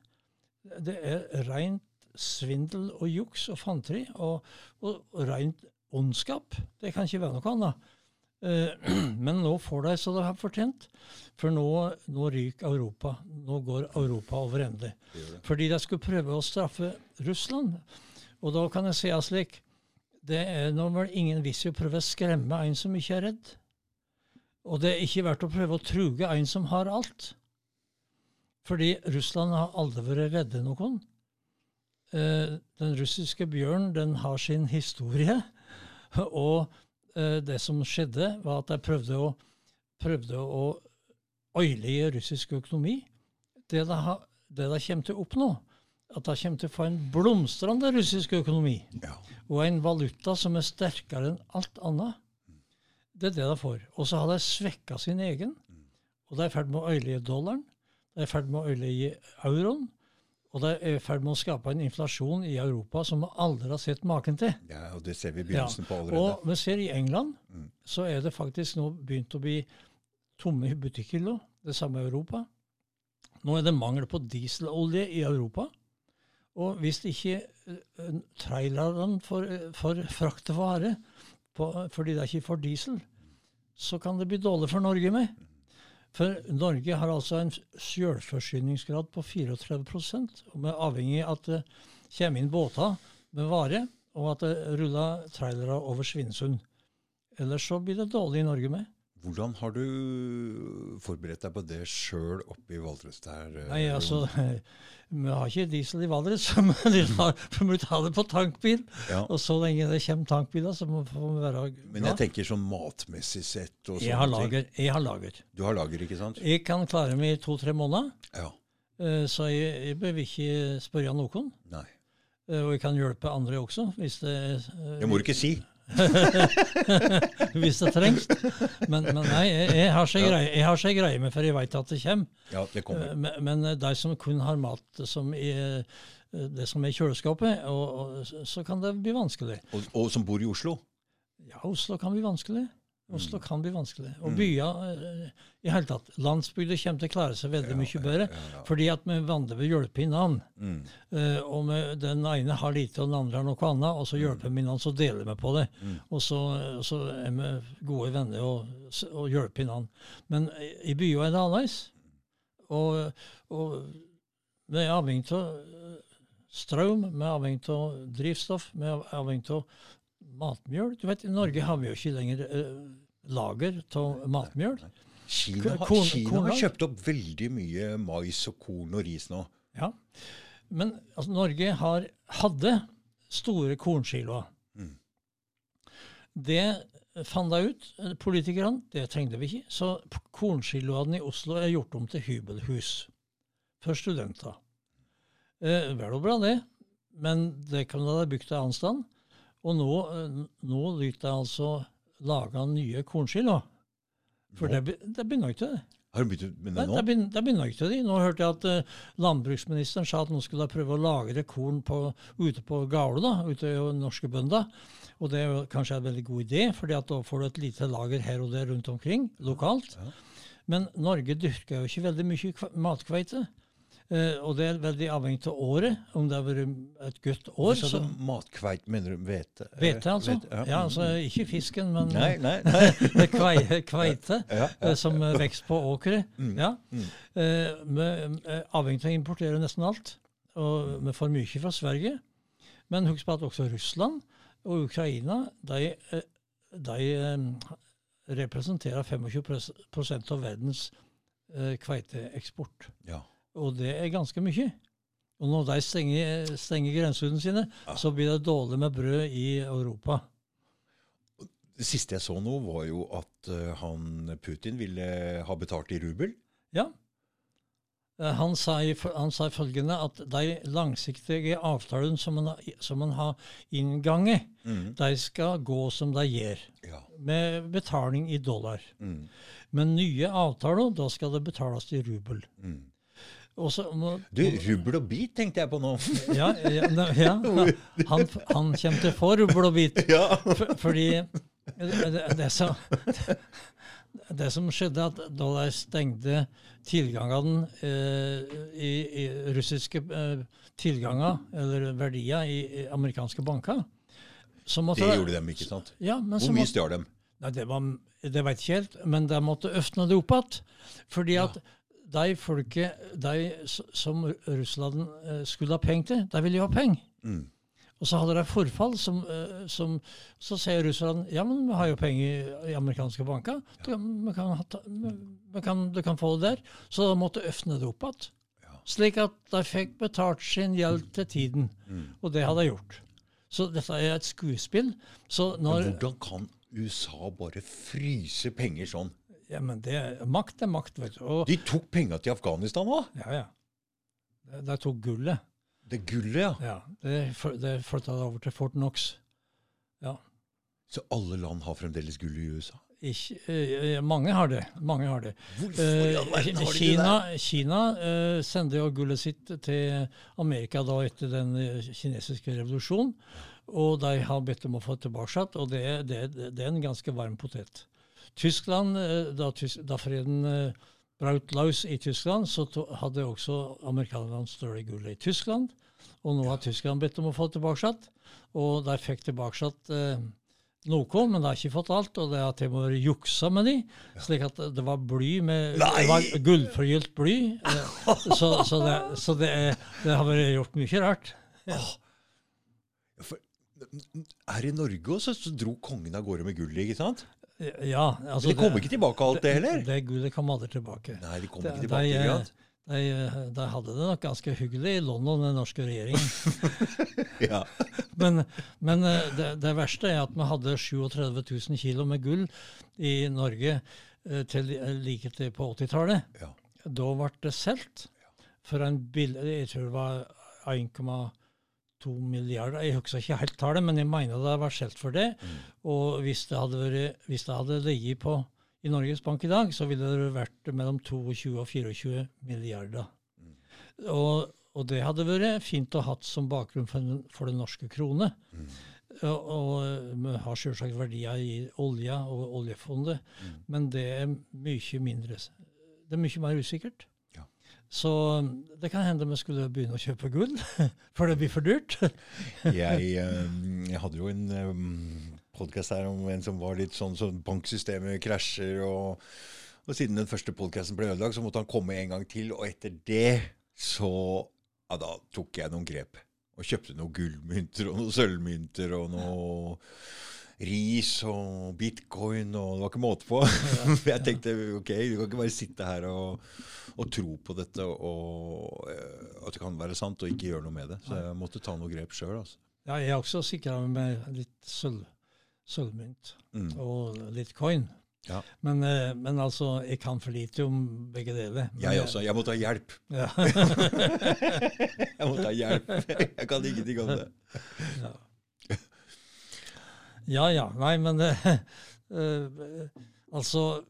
Det er rent svindel og juks og fanteri og, og, og rent ondskap. Det kan ikke være noe annet. Eh, men nå får de så de har fortjent. For nå, nå ryker Europa. Nå går Europa over ende. Fordi de skulle prøve å straffe Russland. Og da kan jeg si slik Det er nå vel ingen vits i å prøve å skremme en som ikke er redd. Og det er ikke verdt å prøve å truge en som har alt. Fordi Russland har aldri vært redde noen. Eh, den russiske bjørnen den har sin historie. Og eh, det som skjedde, var at de prøvde å, prøvde å øyelegge russisk økonomi. Det de, har, det de kommer til å oppnå, at det kommer til å få en blomstrende russisk økonomi Ja. og en valuta som er sterkere enn alt annet. Det er det de får. Og så har de svekka sin egen. Og de er i ferd med å øyelegge dollaren. De er i ferd med å øyelegge euroen. Og det er i ferd med å skape en inflasjon i Europa som vi aldri har sett maken til. ja, og det ser vi Ja. begynnelsen på allerede. Og vi ser i England Mm. så er det faktisk nå begynt å bli tomme butikkhyller. Det samme i Europa. Nå er det mangel på dieselolje i Europa. Og hvis ikke eh, trailerne får, eh, frakte vare fordi det ikke får diesel, så kan det bli dårlig for Norge med. For Norge har altså en sjølforsyningsgrad på 34% og vi er avhengig av at det kommer inn båter med vare, og at det ruller trailere over Svinesund. Ellers så blir det dårlig i Norge med. Hvordan har du forberedt deg på det sjøl oppe i Valdres der? eh, Nei, altså, Vi har ikke diesel i Valdres, så vi må ta det på tankbil. ja. Og så lenge det kommer tankbiler, så må får vi være Men jeg tenker sånn matmessig sett og Jeg har sånne ting. Jeg har lager. Du har lager, ikke sant? Jeg kan klare meg i to-tre måneder, Ja. eh, så jeg, jeg behøver ikke spørre noen. Nei. Eh, Og jeg kan hjelpe andre også, hvis det, eh, Det må du ikke si. hvis det trengs. Men, men nei, jeg, jeg har så greie, jeg har seg greie med, for jeg vet at det kommer. Ja, det Eh, kommer. Men, men de som kun har mat som i, eh, det som er i kjøleskapet, og, og, så- så kan det bli vanskelig. Og, og som bor i Oslo. Ja, Oslo kan bli vanskelig. Oslo Mm. kan bli vanskelig. Og Mm. byer eh, i hele tatt. Landsbygder kommer til å klare seg veldig mye bedre. Fordi at vi vandrer ved hjelpe hverandre. Mm. Uh, og vi, den ene har lite, og den andre har noe annet, og så hjelper vi hverandre, så deler vi på det. Mm. Og så, så er vi gode venner og, og hjelper hverandre. Men i byer er det annerledes. Og, og vi er avhengig av eh, strøm, vi er avhengig av drivstoff, vi er avhengig av matmjøl. Du vet, I Norge har vi jo ikke lenger uh, lager av matmjøl. Kina, har, Korn- Kina har kjøpt opp veldig mye mais og korn og ris nå. Ja. Men altså, Norge har, hadde store kornsiloer. Mm. Det fant jeg ut, eh, politikerne, det trengte vi ikke. Så kornskiloene i Oslo er gjort om til hybelhus for studenter. Eh, vel og bra, det. Men det kan da være bygd et annet sted. Og nå, eh, nå lytter jeg altså lage nye kornsiloer. For Nå? det, det begynner ikke det. Har du begynt med det nå? det det begynner ikke de. Nå hørte jeg at uh, landbruksministeren sa at nå skulle de prøve å lagre korn på, ute på Gaule, da, ute i norske bønder. Og det er jo kanskje en veldig god idé, for da får du et lite lager her og der rundt omkring, lokalt. Ja. Men Norge dyrker jo ikke veldig mye matkveite. Eh, og det er veldig avhengig av året, om det har vært et godt år. Så Så, matkveit, mener du hvete? hvete, altså. Vete, ja. altså. Ikke fisken, men Nei, nei, nei. det kvei- kveite Ja, ja, som eh, vokser på åkeret. Mm, Ja. mm. Eh, vi er avhengig av å importere nesten alt. Og vi får mye fra Sverige. Men husk på at også Russland og Ukraina de, eh, de eh, representerer 25% av verdens eh, kveiteeksport. Ja. Og det er ganske mye. Og når de stenger, stenger grensene sine, så blir det dårlig med brød i Europa. Det siste jeg så nå, var jo at eh, han Putin ville ha betalt i rubel. Ja. Eh, Han sa, han sa følgende at de langsiktige avtalene som man, har- som man har innganget, Mm. de skal gå som de gjør, Ja. med betaling i dollar. Mm. Men nye avtaler, da skal det betales i rubel. Mm. Og så må, Du, rubbel og bit tenkte jeg på nå. ja, ja, ja, han, han kommer til å få rubbel og bit. ja. For, fordi det, det, som, det som skjedde, at da de stengte tilgangene eh, i, i russiske eh, tilganger, eller verdier, i, i amerikanske banker så måtte Det gjorde de, ikke sant? Ja, men så Hvor mye stjal de? nei, det, var, det vet jeg ikke helt, men de måtte øfne det opp igjen. Fordi at de folket de som Russland eh, skulle ha penger til, de ville jo ha penger. Mm. Og så hadde de forfall som, eh, som Så sier Russland ja, men vi har jo penger i, amerikanske banker. Du, vi kan, vi kan, du kan få det der. Så de måtte øfne det opp igjen. Ja. Slik at de fikk betalt sin gjeld til tiden. Mm. Og det hadde de gjort. Så dette er et skuespill. Når hvordan kan USA bare fryse penger sånn? Ja, men det, makt er makt, vet du. Og, De tok penga til Afghanistan òg! ja, ja. De, de tok gullet. Det gullet, ja. Ja, det, det flytta over til Fort Knox. Ja. Så alle land har fremdeles gull i USA? Ikke, eh, mange har det. Mange har det. Hvorfor i all Eh, verden har de det Kina, der? Kina eh, sender jo gullet sitt til Amerika da etter den eh, kinesiske revolusjonen. Og de har bedt om å få det tilbake, og det, det, det er en ganske varm potet. Tyskland, eh, da, da freden eh, brøt løs i Tyskland, så hadde også amerikanerne større gull i Tyskland. Og nå har Tyskland bedt om å få tilbake, og de fikk tilbake eh, noe, men de har ikke fått alt, og det har til og med vært juksa med de, slik at det var bly med Nei! Det var gullforgylt bly. eh, Så, så, det, så det, er, det har vært gjort mye rart. Her i Norge også, så dro kongen av gårde med gullet, ikke sant? Ja, altså Men de kom ikke tilbake alt det heller? Det, gullet kom aldri tilbake. Nei, de kom De, ikke tilbake. de, de, de, de hadde det nok ganske hyggelig i London, den norske regjeringen. Ja. Men, men eh, det, det verste er at vi hadde 37 000 kilo med gull i Norge eh, til like til på 80-tallet. Ja. Da ble det solgt for en billig Jeg tror det var 1,2 milliarder. Jeg husker ikke helt tallet, men jeg mener det var skjelt for det. Mm. Og hvis det hadde, vært, hvis det hadde ligget på i Norges Bank i dag, så ville det vært mellom 22 og 24 milliarder. Mm. Og, og det hadde vært fint å hatt som bakgrunn for den, for den norske krone. Mm. Og, og vi har selvsagt verdier i olja og oljefondet, Mm. men det er mye mindre. Det er mye mer usikkert. Så det kan hende vi skulle begynne å kjøpe gull, for det blir for dyrt. Jeg, eh, jeg hadde jo en um, podkast her om en som var litt sånn så banksystemet krasjer, og, og siden den første podkasten ble ødelagt, så måtte han komme en gang til, og etter det så ja, da tok jeg noen grep. Og kjøpte noen gullmynter og noen sølvmynter og noe ris og bitcoin, og det var ikke måte på. jeg tenkte ok, du kan ikke bare sitte her og, og tro på dette og eh, at det kan være sant, og ikke gjøre noe med det. Så jeg måtte ta noe grep sjøl. Altså. Ja, jeg er også sikra med litt sølv, sølvmynt Mm. og litt coin. Ja. Men, eh, men altså, jeg kan for lite om begge deler. Jeg også. Jeg måtte ha hjelp. Ja. Jeg måtte ha hjelp. Jeg kan ingenting om det. ja ja. ja. Nei, men det, uh, Altså,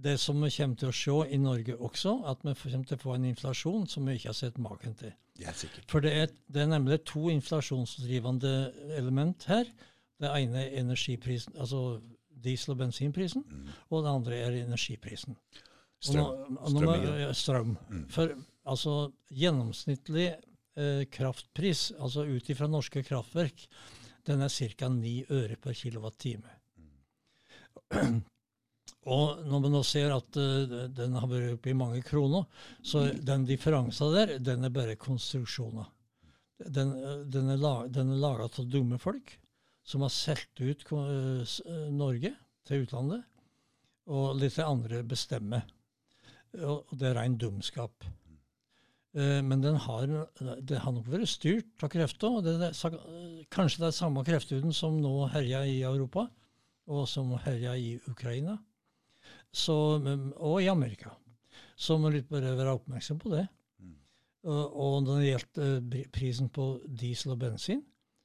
det som vi kommer til å se i Norge også, at vi kommer til å få en inflasjon som vi ikke har sett maken til. Sikkert. For det er, det er nemlig to inflasjonsdrivende element her. Det ene er energiprisen, altså diesel- og bensinprisen, Mm. og det andre er energiprisen. Strøm. nå- nå Strøm ja, strøm. Mm. For altså gjennomsnittlig eh, kraftpris, altså ut ifra norske kraftverk, den er ca. 9 øre per kilowattime. Og når man nå ser at uh, den har vært oppe i mange kroner, så den differansen der, den er bare konstruksjoner. Den, den er, la, den laga av dumme folk som har solgt ut eh, Norge til utlandet. og litt andre bestemmer. Og det er ren dumskap. Eh, Men den har, det har nok vært styrt av krefter. og Det er, kanskje det er samme kreftuden som nå herjer i Europa, og som herjer i Ukraina, så, og i Amerika. Så må litt bare være oppmerksom på det. Mm. Og, og når det gjelder prisen på diesel og bensin,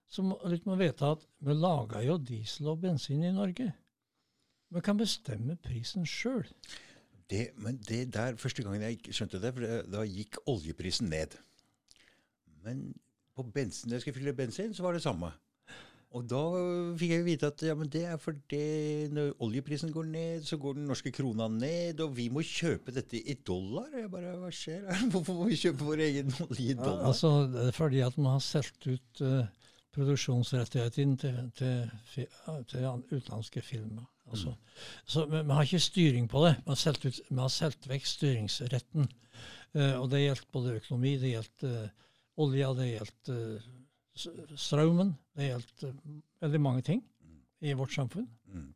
så må litt må vite at vi lager jo diesel og bensin i Norge. Vi kan bestemme prisen sjøl. Det, men det der, første gangen jeg skjønte det, for det, da gikk oljeprisen ned. Men på bensin, når jeg skulle fylle bensin, så var det samme. Og da fikk jeg vite at ja, men det er fordi når oljeprisen går ned, så går den norske krona ned, og vi må kjøpe dette i dollar. Jeg bare, hva skjer? Hvorfor må vi kjøpe vår egen olje i Ja, dollar? altså, det er fordi at man har solgt ut uh, produksjonsrettighetene til, til, til, til utenlandske filmer. Altså. Så vi, har ikke styring på det. Vi har solgt ut- vi har solgt vekk styringsretten. Uh, og det gjelder både økonomi, det gjelder uh, olja, det gjelder uh, strømmen. Det eh, veldig mange ting i vårt samfunn. Mm.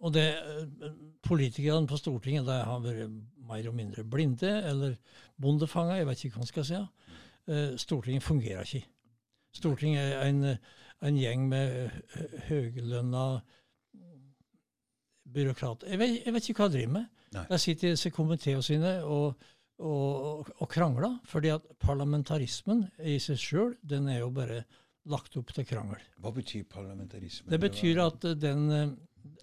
Og det, eh, politikerne på Stortinget de har vært mer og mindre blinde, eller bondefanga, jeg vet ikke hva man skal si. Eh, Stortinget fungerer ikke. Stortinget er en, en gjeng med hø- høylønna byråkrater. Jeg vet, jeg vet ikke hva jeg driver med. Nei. Jeg sitter i disse komiteene sine og, og, og krangler, fordi at parlamentarismen i seg sjøl, den er jo bare lagt opp til krangel. Hva betyr parlamentarisme? Det betyr at den,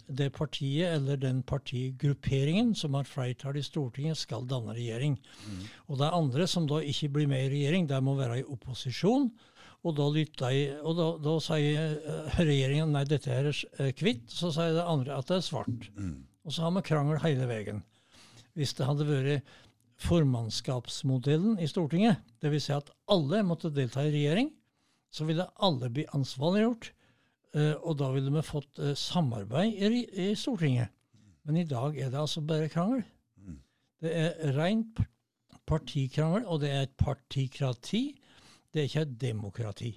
det partiet eller den partigrupperingen som har flertall i Stortinget, skal danne regjering. Mm. Og det er andre som da ikke blir med i regjering, de må være i opposisjon. Og da, lytta jeg, og da, da sier eh, regjeringen nei, dette her er er hvitt, så sier det andre at det er svart. Mm. Og så har vi krangel hele veien. Hvis det hadde vært formannskapsmodellen i Stortinget, dvs. Si at alle måtte delta i regjering, så ville alle bli ansvarliggjort. eh, og da ville vi fått eh, samarbeid i, i Stortinget. Men i dag er det altså bare krangel. Mm. Det er rent partikrangel, og det er et partikrati. Det er ikke et demokrati.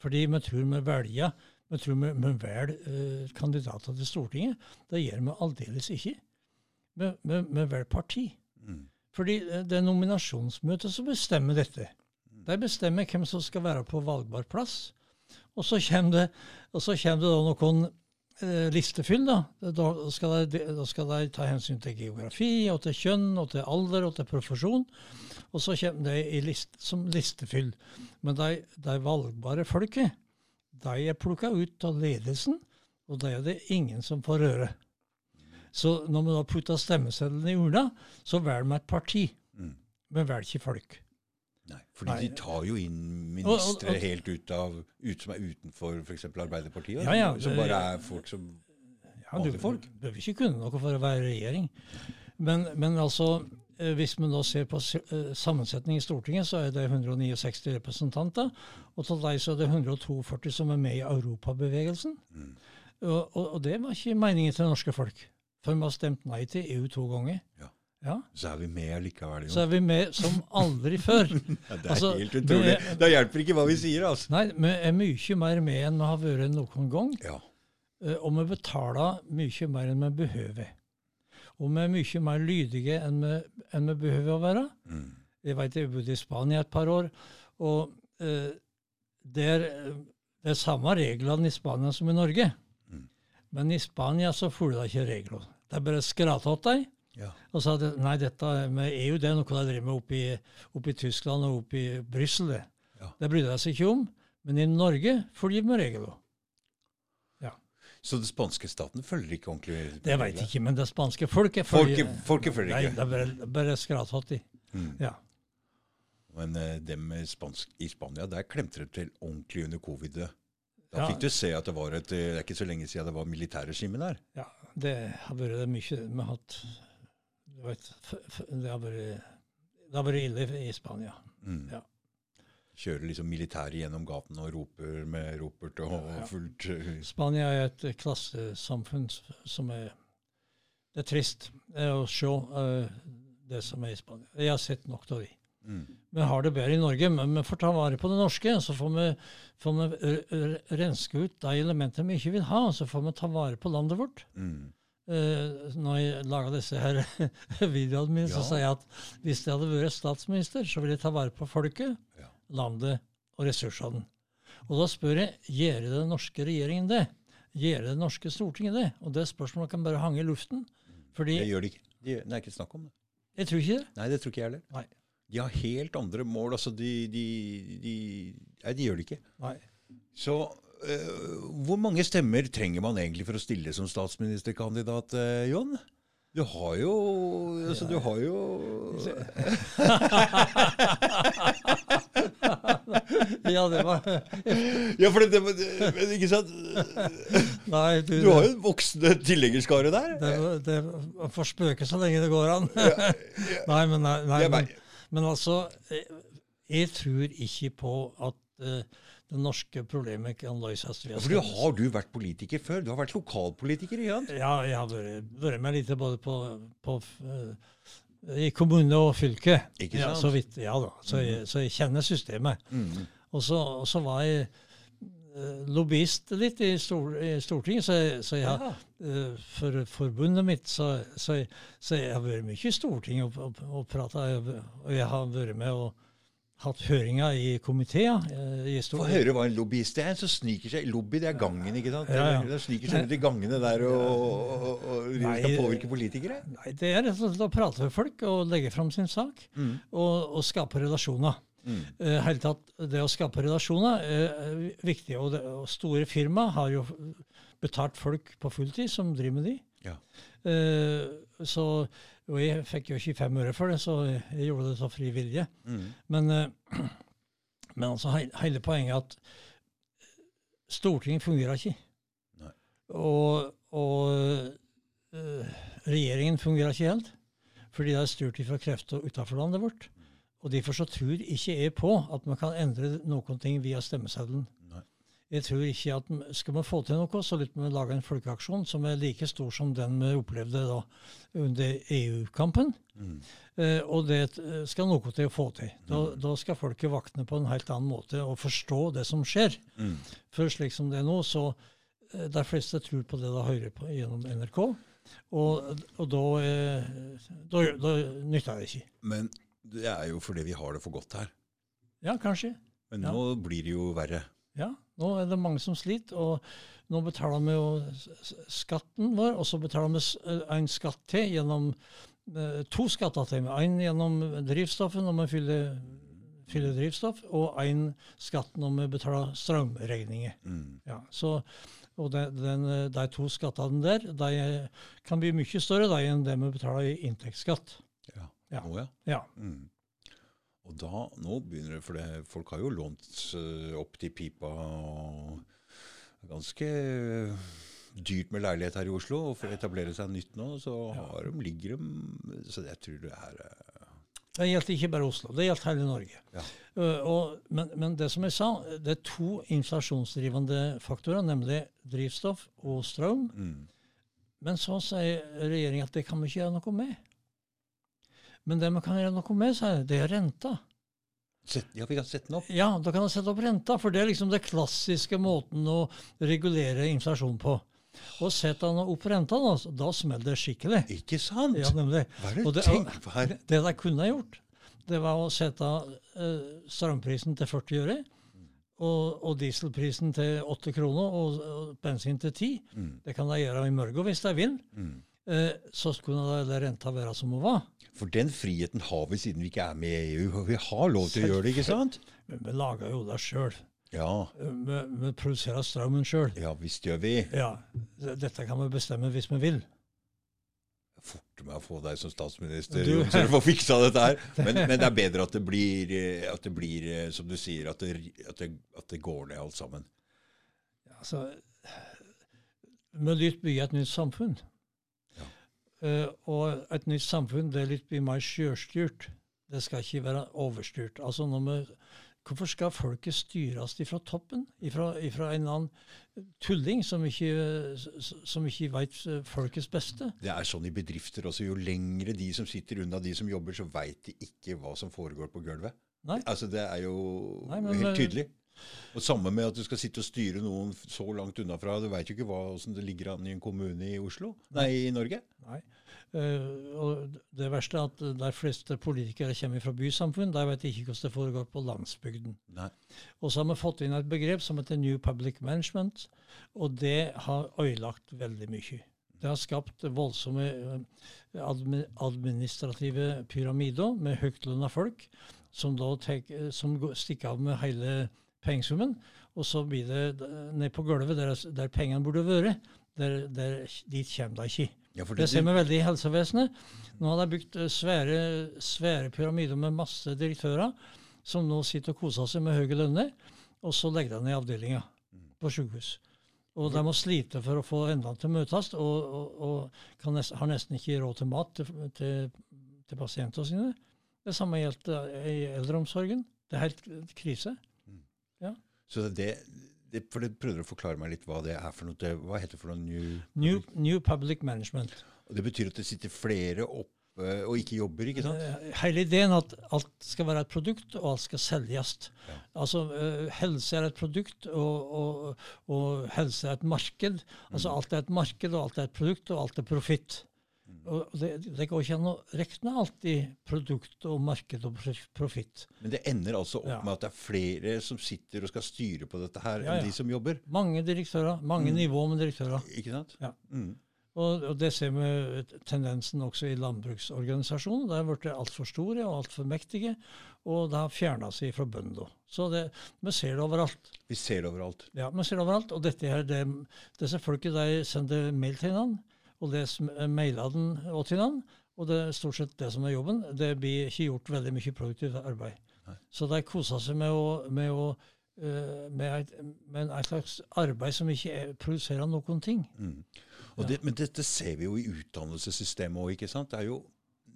Fordi vi tror vi velger vi tror vi, vi velger eh, kandidater til Stortinget. Det gjør vi aldeles ikke. Vi, vi, vi velger parti. Mm. Fordi eh, det er nominasjonsmøtet som bestemmer dette. De bestemmer hvem som skal være på valgbar plass. Og så kommer det, og så kommer det da noen eh, listefyll. Da. Da, skal de, da skal de ta hensyn til geografi, og til kjønn, og til alder og til profesjon. Og så kommer de i list, som listefyll. Men de, de valgbare folket, de er plukka ut av ledelsen, og de er det ingen som får røre. Så når vi da putter stemmeseddelen i urna, så velger vi et parti. Mm. Vi velger ikke folk. Nei, fordi Nei. de tar jo inn Og- og- og- helt ut av, ut som er utenfor f.eks. Arbeiderpartiet, Ja, ja, som bare er folk som Ja, du folk. folk. behøver ikke kunne noe for å være regjering. Men, men altså, hvis vi nå ser på eh, sammensetning i Stortinget, så er det 169 representanter. Og til deg så er det 142 som er med i Europabevegelsen. Mm. Og, og, det var ikke meningen til norske folk. For vi har stemt nei til EU to ganger. Ja. Ja, Så er vi med allikevel. Så er vi med som aldri før. Ja, det er altså, helt utrolig. er- Det hjelper ikke hva vi sier, altså. Nei, vi er mye mer med enn vi har vært noen gang. Ja. Eh, Og vi betaler mye mer enn vi behøver. Og vi er mye mer lydige enn vi, enn vi behøver å være. Mm. Jeg vet jeg bodde i Spania et par år, og eh, er, eh, det er samme reglene i Spania som i Norge. Mm. Men i Spania så følger de ikke regler. De bare skrater åt deg Ja. og sa at nei, dette med EU det er noe de driver med oppe i, Tyskland og oppe i Brussel. Det. Ja. det bryr de seg ikke om. Men i Norge følger vi regler. Så den spanske staten følger ikke ordentlig Det veit jeg ikke, men det spanske folket Folket, folket følger Nei, ikke. det er bare, bare skrathått i. Mm. Ja. Men uh, dem med spansk, i Spania, der klemte det til ordentlig under covid. Da Ja. fikk du se at det var et eh, Det er ikke så lenge siden det var militærregime der. ja. Det har vært mye Vi har hatt vet, det har vært ille i Spania. Mm. Ja. Kjører liksom militæret gjennom gaten og roper med ropert og og fullt uh, Spania er et klassesamfunn som er Det er trist eh, å se eh, det som er i Spania. Jeg har sett nok av det. mm. Vi har det bedre i Norge, men vi får ta vare på det norske. Så får vi, får vi renske ut de elementene vi ikke vil ha. Så får vi ta vare på landet vårt. Mm. Uh, når jeg laga disse her videoene mine, så Ja. sa jeg at hvis jeg hadde vært statsminister, så ville jeg ta vare på folket, Ja. Landet og ressursene. Og da spør jeg gjør den norske regjeringen det? Gjør det norske Stortinget det? Og det spørsmålet kan bare hange i luften. Fordi Det gjør de ikke. De, det er ikke snakk om det. jeg tror ikke det. Nei, det tror ikke jeg heller. Nei. De har helt andre mål. altså de, de, de Nei, de gjør det ikke. Nei. Så øh, hvor mange stemmer trenger man egentlig for å stille som statsministerkandidat, øh, Jon? Du har jo altså, Du har jo Ja, det var Ja, for det, men ikke sant? Nei, du, Du har jo en voksende tilhengerskare der. det, det, får spøke så lenge det går an. nei, men, nei, nei, men, men altså Jeg, tror ikke på at det norske problemet kan løses Ja, For du har du vært politiker før? Du har vært lokalpolitiker? igjen? Ja, jeg har vært, med litt både på, på eh, i kommune og fylke. Ikke Ja, så vidt, ja da. Så jeg, så jeg kjenner systemet. Mm. Og så, og så var jeg eh, lobbyist litt i, stor, i Stortinget, så jeg, så jeg har Ja. eh, for forbundet mitt, så, så, jeg, så jeg har vært mye i Stortinget og, og, og prata. Og jeg har vært med og hatt høringer i komiteen. eh, Få høre hva en lobbyist er. En som sniker seg Lobby, det er gangen, ikke sant? Ja, ja. Den sniker seg rundt i gangene der og, og, og, og Nei, skal påvirke politikere. Nei, det er rett og slett å prate med folk og legge fram sin sak, Mm. og, skape relasjoner. Mm. Eh, hele tatt, det å skape relasjoner er viktig. Og, det, og store firma har jo betalt folk på fulltid som driver med de. Ja. Uh, så, og jeg fikk jo ikke fem øre for det, så jeg, gjorde det av fri vilje. Mm. Men, eh, men altså, hele poenget er at Stortinget fungerer ikke. Nei. Og, og eh, regjeringen fungerer ikke helt. Fordi det er styrt fra krefter utenfor landet vårt. Og derfor så tror ikke jeg på at man kan endre noen ting via stemmeseddelen. Jeg tror ikke at Skal man få til noe, så lytter vi lage en folkeaksjon som er like stor som den vi opplevde da under EU-kampen. Mm. Eh, og det eh, skal noe til å få til. Da, da skal folket vakne på en helt annen måte og forstå det som skjer. Mm. For slik som det er nå, så eh, de fleste tror på det de hører på gjennom NRK. Og, og da, eh, da, da nytter det ikke. Men det er jo fordi vi har det for godt her. Ja, kanskje. Men Ja. nå blir det jo verre. Ja, nå er det mange som sliter, og nå betaler vi jo skatten vår, og så betaler vi eh, en skatt til gjennom eh, to skatter til. En gjennom drivstoffet når vi fyller, fyller drivstoff, og en skatt når vi betaler strømregninger. Mm. Ja, så, og de, den, eh, de to skattene der de kan bli mye større de, enn det vi betaler i inntektsskatt. Ja. Ja. Oh, ja. Ja, Mm. Og da, nå begynner det, for det, folk har jo lånt eh, opp til pipa. og det er Ganske dyrt med leilighet her i Oslo, og for å etablere seg nytt nå, så har de, ligger de Så jeg tror det er eh, Det gjelder ikke bare Oslo, det gjelder hele Norge. Ja. Og, men, men det som jeg sa, det er to inflasjonsdrivende faktorer, nemlig drivstoff og strøm. mm. Men så sier regjeringen at det kan vi ikke gjøre noe med. Men det man kan gjøre noe med, sier jeg, det er renta. Sett, Ja, vi kan sette den opp. Ja, da kan man sette opp renta, for det er liksom det klassiske måten å regulere inflasjon på. Og setter han opp renta, da, da smeller det skikkelig. Ikke sant? Ja, nemlig. Hva er det Og du det- tenker på her? Det de kunne ha gjort, det var å sette uh, strømprisen til 40 øre, og, og dieselprisen til 8 kroner, og, og bensin til 10. Mm. Det kan de gjøre i morgen hvis de vil. Mm. Eh, så skulle da renta være som hun var. For den friheten har vi siden vi ikke er med i EU. Vi har lov til å gjøre det, ikke sant? Men vi lager jo det sjøl. Ja, Vi, vi produserer strømmen sjøl. ja visst gjør vi. Ja, dette kan vi bestemme hvis vi vil. Forte meg å få deg som statsminister, Du- så du får fiksa dette her. Men, men det er bedre at det blir, eh, at det blir eh, som du sier, at det, at, det, at det går ned alt sammen. Altså, vi lyt bygge et nytt samfunn. Eh, og et nytt samfunn det er litt blir mer sjølstyrt. Det skal ikke være overstyrt. Altså når vi, hvorfor skal folket styres fra toppen? Fra en eller annen tulling som ikke, som ikke veit folkets beste? Det er sånn i bedrifter også. Jo lengre de som sitter unna de som jobber, så veit de ikke hva som foregår på gulvet. Nei. Altså Det er jo Nei, men- helt tydelig. Og Samme med at du skal sitte og styre noen så langt unna fra. Du veit jo ikke hvordan det ligger an i en kommune i Oslo, nei, i Norge. Nei. Uh, og det verste er at der fleste politikere kommer fra bysamfunn, der vet de ikke hvordan det foregår på landsbygden. Nei. Og så har vi fått inn et begrep som heter New Public Management, og det har ødelagt veldig mye. Det har skapt voldsomme eh, administrative pyramider med høytlønna folk, som da tek, som stikker av med hele pengesummen. Og så blir det ned på gulvet, der, der pengene burde vært. Der, der, dit kommer de ikke. Ja, det, det, ser vi veldig i helsevesenet. Nå har de bygd eh, svære, svære pyramider med masse direktører som nå sitter og koser seg med høye lønner, og så legger de ned avdelinga på sykehus. Og de må slite for å få endene til å møtes, og, og, og nest, har nesten ikke råd til mat til, til, til pasientene sine. Det samme gjelder i eldreomsorgen. Det er helt krise. Så det, det, for det prøvde å forklare meg litt hva det er for noe. Hva heter det for noe? New, New, New Public Management. Og Det betyr at det sitter flere oppe og ikke jobber, ikke sant? Eh, hele ideen at alt skal være et produkt, og alt skal selges. Ja. Altså, uh, Helse er et produkt, og, og, og, helse er et marked. Altså mm. Alt er et marked, og alt er et produkt, og alt er profitt. Og det, det, går ikke an å regne alltid produkt og marked og profitt. Men det ender altså opp ja. med at det er flere som sitter og skal styre på dette her, ja, enn de som jobber? Mange direktører. Mange mm. nivåer med direktører. Ikke sant? Ja. Mm. Og, og, det ser vi tendensen også i landbruksorganisasjonen. Der ble det altfor store og altfor mektige, og det har fjerna seg fra bøndene. Så det, vi ser det overalt. Vi ser det overalt. Ja, vi ser det overalt. Og dette her, det, disse folket de sender mail til hverandre, og leser mailene til han, Og det er stort sett det som er jobben. Det blir ikke gjort veldig mye produktivt arbeid. Nei. Så de koser seg med å, med å uh, med, et, med et slags arbeid som ikke er, produserer noen ting. Mm. Det, men dette ser vi jo i utdannelsessystemet òg. Det er jo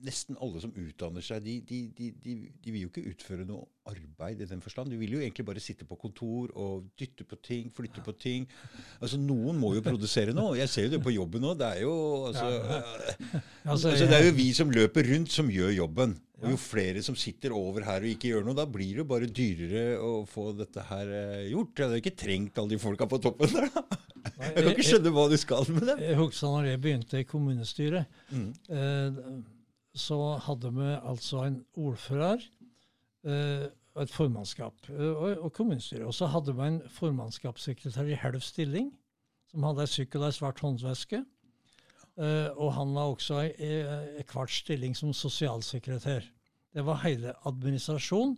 nesten alle som utdanner seg, de, de, de, de, vil jo ikke utføre noe arbeid i den forstand. De vil jo egentlig bare sitte på kontor og dytte på ting, flytte på ting. Altså, Noen må jo produsere noe. Jeg ser jo det på jobben nå. Det er jo altså, altså, Det er jo vi som løper rundt, som gjør jobben. Og jo flere som sitter over her og ikke gjør noe, da blir det jo bare dyrere å få dette her eh, gjort. Jeg hadde ikke trengt alle de folka på toppen der, da. Jeg kan ikke skjønne hva du skal med dem. Jeg husker når jeg begynte i kommunestyret. Mm. Eh, så hadde vi altså en ordfører eh, og et formannskap eh, og, kommunestyre. Og så hadde vi en formannskapssekretær i halv stilling som hadde ei sykkel og ei svart håndveske. Uh, og han var også i, kvart stilling som sosialsekretær. Det var hele administrasjonen.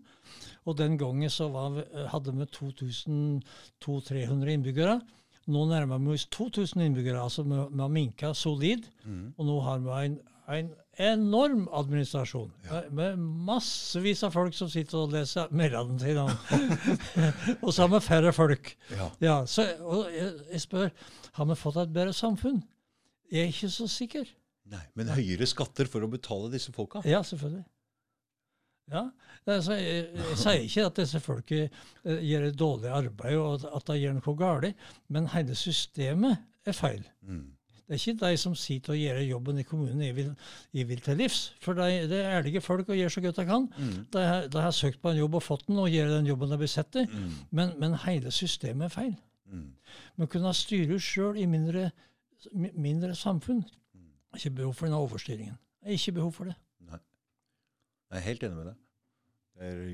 Og den gangen så var, hadde vi 2200-300 innbyggere. Nå nærmer vi oss 2000 innbyggere. altså Vi, vi har minka solid. Mm. Og nå har vi en, en enorm administrasjon ja. med massevis av folk som sitter og leser mailene sine. og så har vi færre folk. Ja. ja så, og jeg, jeg, spør har vi fått et bedre samfunn. Jeg er ikke så sikker. Nei, Men høyere skatter for å betale disse folka? Ja, selvfølgelig. Ja, altså, jeg, jeg, sier ikke at disse folka uh, gjør et dårlig arbeid og at de gjør noe galt, men hele systemet er feil. Mm. Det er ikke de som sitter og gjør jobben i kommunen jeg vil, jeg vil til livs. For de, det er ærlige folk og gjør så godt de kan. Mm. De, har, de, har søkt på en jobb og fått den og gjør den jobben de blir sett til. Mm. Men, men, hele systemet er feil. Mm. Men kunne styre sjøl i mindre, mindre samfunn. Ikke behov for denne overstyringen. Ikke behov for det. Nei. Jeg er helt enig med deg.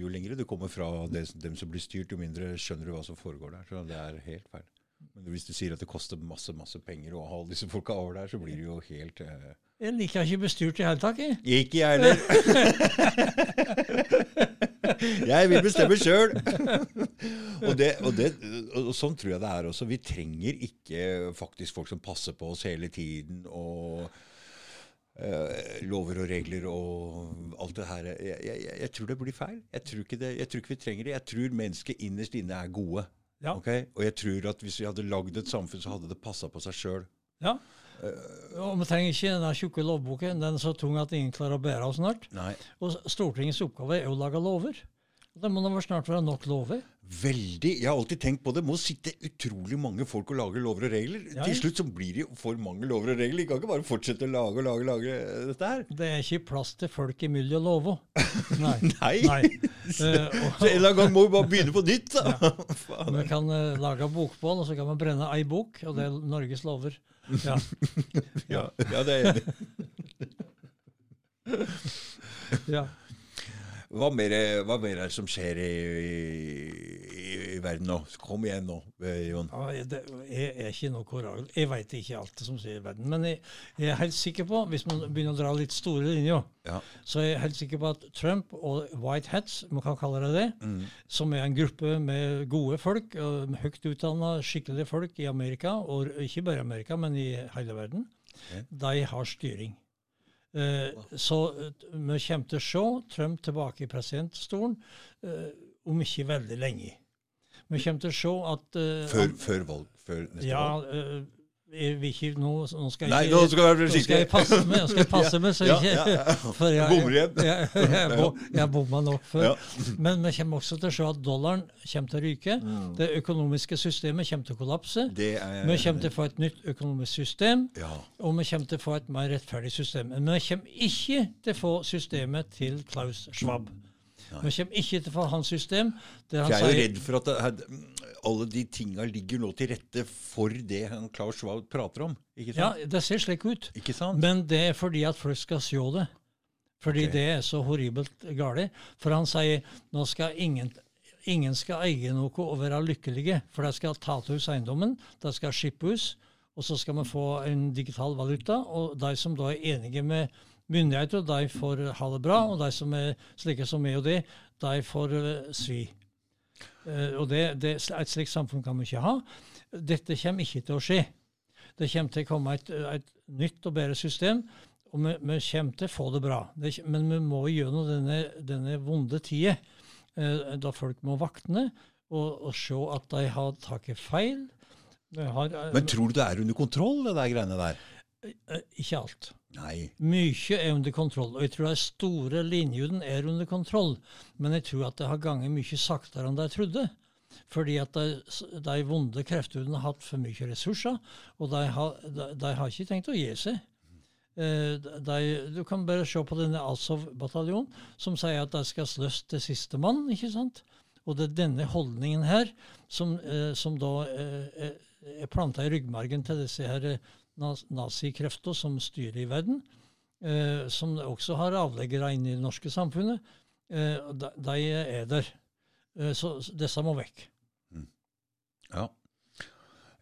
jo lengre du kommer fra det, dem som blir styrt, jo mindre skjønner du hva som foregår der. Så det er helt feil. Men hvis du sier at det koster masse masse penger å ha alle disse folka over der, så blir det jo helt uh... Jeg liker ikke bestyrt i hele tatt, jeg. Ikke jeg heller. jeg vil bestemme sjøl. og, og, og, sånn tror jeg det er også. Vi trenger ikke faktisk folk som passer på oss hele tiden. og Uh, lover og regler og alt det her. Jeg, jeg, jeg, tror det blir feil. Jeg tror, det, jeg tror, ikke vi trenger det. Jeg tror mennesket innerst inne er gode. Ja. Okay? Og jeg tror at hvis vi hadde lagd et samfunn, så hadde det passa på seg sjøl. Ja. Og vi trenger ikke den tjukke lovboken. Den er så tung at ingen klarer å bære av snart. Nei. Og Stortingets oppgave er å lage lover. Det må da vel snart være nok lover? Veldig. Jeg har alltid tenkt på det. Det må sitte utrolig mange folk og lage lover og regler. Ja, ja. Til slutt så blir det jo for mange lover og regler. De kan ikke bare fortsette å lage og lage og lage dette her. Det er ikke plass til folk imellom lova. Nei. Nei. Nei. så, Så en eller annen gang må vi bare begynne på nytt, da. Faen. vi kan uh, lage bokbål, og så kan vi brenne ei bok, og det er Norges lover. Ja. Ja, ja, det er jeg enig i. ja. Hva mer, hva mer er det som skjer i, i, i verden nå? Kom igjen nå, eh, Jon. Ja, det, jeg er ikke noe koral. Jeg veit ikke alt det som skjer i verden. Men jeg, jeg er helt sikker på, hvis man begynner å dra litt store linjer, Ja. så er jeg helt sikker på at Trump og White Hats, man kan kalle det det, Mm. som er en gruppe med gode folk, høyt utdanna, skikkelige folk i Amerika, og ikke bare i Amerika, men i hele verden, Ja. de har styring. Eh, så eh, vi kommer til å se Trump tilbake i presidentstolen eh, om ikke veldig lenge. Vi kommer til å se at eh, Før, før valg? Før neste ja, valg? Ikke nå, nå skal jeg Nei, nå skal jeg nå skal jeg passe meg, nå skal jeg passe meg, så Ja, ikke ja, ja. for jeg, Bommer igjen. Jeg, jeg, jeg, bomma nok før. Ja. Men vi kommer også til å se at dollaren kommer til å ryke. Mm. Det økonomiske systemet kommer til å kollapse. Det Vi kommer til å få et nytt økonomisk system, Ja. og vi kommer til å få et mer rettferdig system. Men vi kommer ikke til å få systemet til Klaus Schwab. Vi kommer ikke til å hans system. Jeg er jo redd for at det, alle de tinga ligger nå til rette for det han Klaus Schwab prater om. Ikke Ja, det ser slik ut. Ikke sant? Men det er fordi at folk skal se det. Fordi okay. det er så horribelt galt. For han sier nå skal ingen, ingen skal eie noe og være lykkelige. For de skal ta til oss eiendommen, de skal shippe oss, og så skal vi få en digital valuta. Og de som da er enige med myndigheter, de får ha det bra. Og de som er slike som meg og det, de får eh, svi. Eh, og det, det, Et slikt samfunn kan vi ikke ha. Dette kommer ikke til å skje. Det kommer til å komme et, et nytt og bedre system, og vi, vi kommer til å få det bra. Det, men vi må gjennom denne, denne vonde tida, eh, da folk må vakne og, og se at de har tatt feil. Har, Men tror du det er under kontroll, det der greiene der? ikke alt. Nei. Mye er under kontroll, og jeg tror de store linjene er under kontroll. Men jeg tror at det har ganget mye saktere enn de trodde. Fordi at de, de vonde kreftene har hatt for mye ressurser, og de har, de, de har ikke tenkt å gi seg. Eh, du kan bare se på denne Azov-bataljonen, som sier at de skal slåss til sistemann. ikke sant? Og det er denne holdningen her som, eh, som da eh, er planta i ryggmargen til disse her nazikreftene som styrer i verden, eh, som også har avleggere inne i det norske samfunnet. Eh, de, de er der. Eh, så disse må vekk. Ja.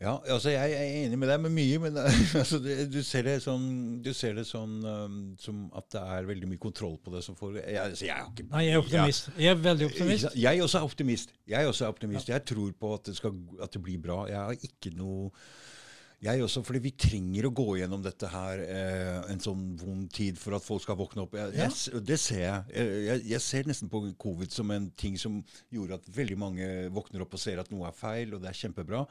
Ja, altså jeg er enig med deg med mye, men altså, du ser det sånn, du ser det sånn um, som at det er veldig mye kontroll på det som foregår. Jeg, altså, jeg ikke Nei, jeg er optimist. Jeg er veldig optimist. Jeg også er optimist. Jeg også er optimist. Jeg tror på at det, skal, at det blir bra. Jeg har ikke noe Jeg også, fordi vi trenger å gå gjennom dette her eh, en sånn vond tid for at folk skal våkne opp. Jeg, Ja. jeg, det ser jeg. Jeg, jeg. ser nesten på covid som en ting som gjorde at veldig mange våkner opp og ser at noe er feil, og det er kjempebra.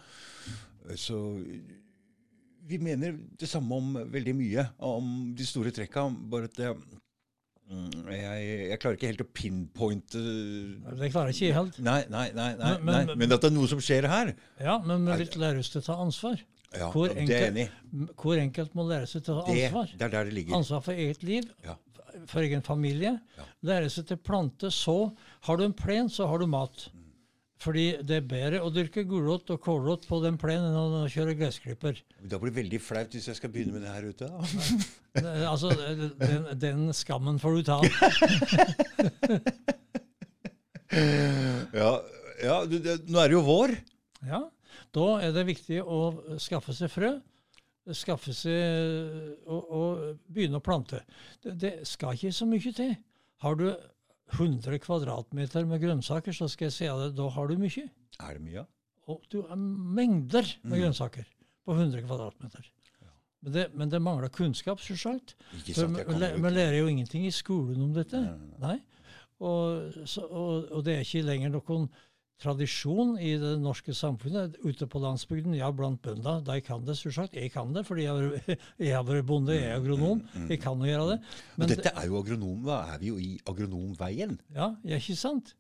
Så vi mener det samme om veldig mye, om de store trekka. Bare at det, mm, jeg, jeg klarer ikke helt å pinpointe Det klarer ikke jeg helt. Nei, nei, nei, nei, Men- men- at det er noe som skjer her, Ja, men vil lære oss til å ta ansvar. Ja, Hvor det enig Hvor enkelt må lære seg til å ta ansvar. det er der det ligger. Ansvar for eget liv, Ja. for egen familie. Ja. Lære seg til plante, så. Har du en plen, så har du mat. Mm. Fordi det er bedre å dyrke gulrot og kålrot på den plenen enn å kjøre gressklipper. Da blir det veldig flaut hvis jeg skal begynne med det her ute. Altså, den, den skammen får du ta. Ja, ja det, nå er det jo vår. Ja, Da er det viktig å skaffe seg frø. Skaffe seg og, og begynne å plante. Det, det skal ikke så mye til. Har du 100 kvadratmeter med grønnsaker, så skal jeg si at da har du mye. Er det mye? Og du har mengder med Mm. grønnsaker på 100 kvadratmeter. Men det, men det mangler kunnskap, selvsagt. Vi lærer jo ingenting i skolen om dette. Nei. Og, så, og, og det er ikke lenger noen tradisjon i det norske samfunnet. Ute på landsbygden, ja, blant bønder, de kan det, selvsagt. Jeg kan det, fordi jeg har vært- jeg har vært bonde, jeg er agronom. Jeg kan jo gjøre det. Men dette er jo agronom, da er vi jo i agronomveien. ja, ja, ikke sant?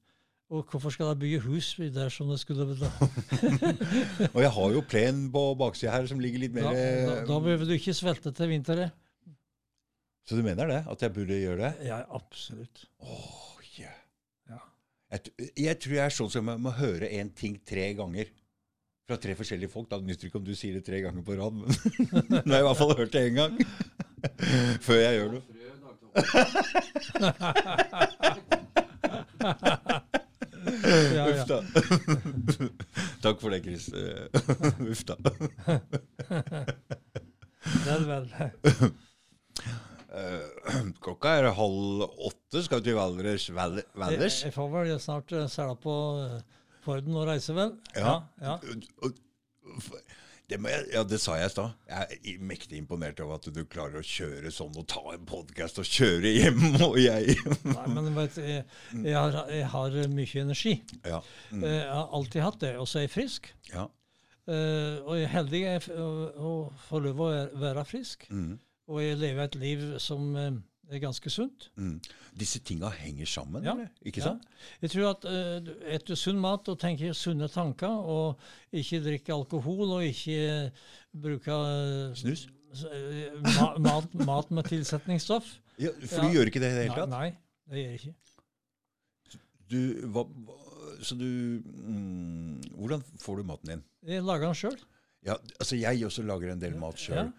Og hvorfor skal jeg bygge hus der som det skulle da? Og jeg har jo plen på baksida her som ligger litt mer Da, da, da behøver du ikke svelte til vinteren. Så du mener det? At jeg burde gjøre det? Ja, absolutt. Åh. Jeg, jeg tror jeg er sånn som jeg må høre en ting tre ganger. Fra tre forskjellige folk. Da nytter det ikke om du sier det tre ganger på rad, men nå har jeg i hvert fall hørt det én gang. Før jeg gjør noe. Ja, Uff da. Takk for det, Chris. Uff da. Vel, vel. Eh, Klokka er halv åtte. Skal vi til Valdres? Val- Jeg, jeg får vel snart uh, på uh, Forden og reise, vel? Ja. ja. Det, må jeg, ja, det sa jeg i stad. Jeg er mektig imponert over at du klarer å kjøre sånn og ta en podkast og kjøre hjem, og jeg Nei, men vet, jeg, jeg, har, jeg har mye energi. Ja. Mm, Eh, Jeg har alltid hatt det. Og så er jeg frisk. ja. Uh, og jeg er heldig å få lov å være frisk. Mm, Og jeg lever et liv som eh, er ganske sunt. mm. Disse tinga henger sammen, Ja, eller? Ikke Ja. sant? Jeg tror at uh, etter sunn mat og tenker sunne tanker, og ikke drikke alkohol og ikke bruke uh, Snus? eh, ma mat, mat med tilsetningsstoff Ja, for du gjør ikke det i det hele tatt? nei, det gjør jeg ikke. Du, hva, så du mm, Hvordan får du maten din? Jeg lager den sjøl. Ja, altså Jeg også lager en del mat sjøl.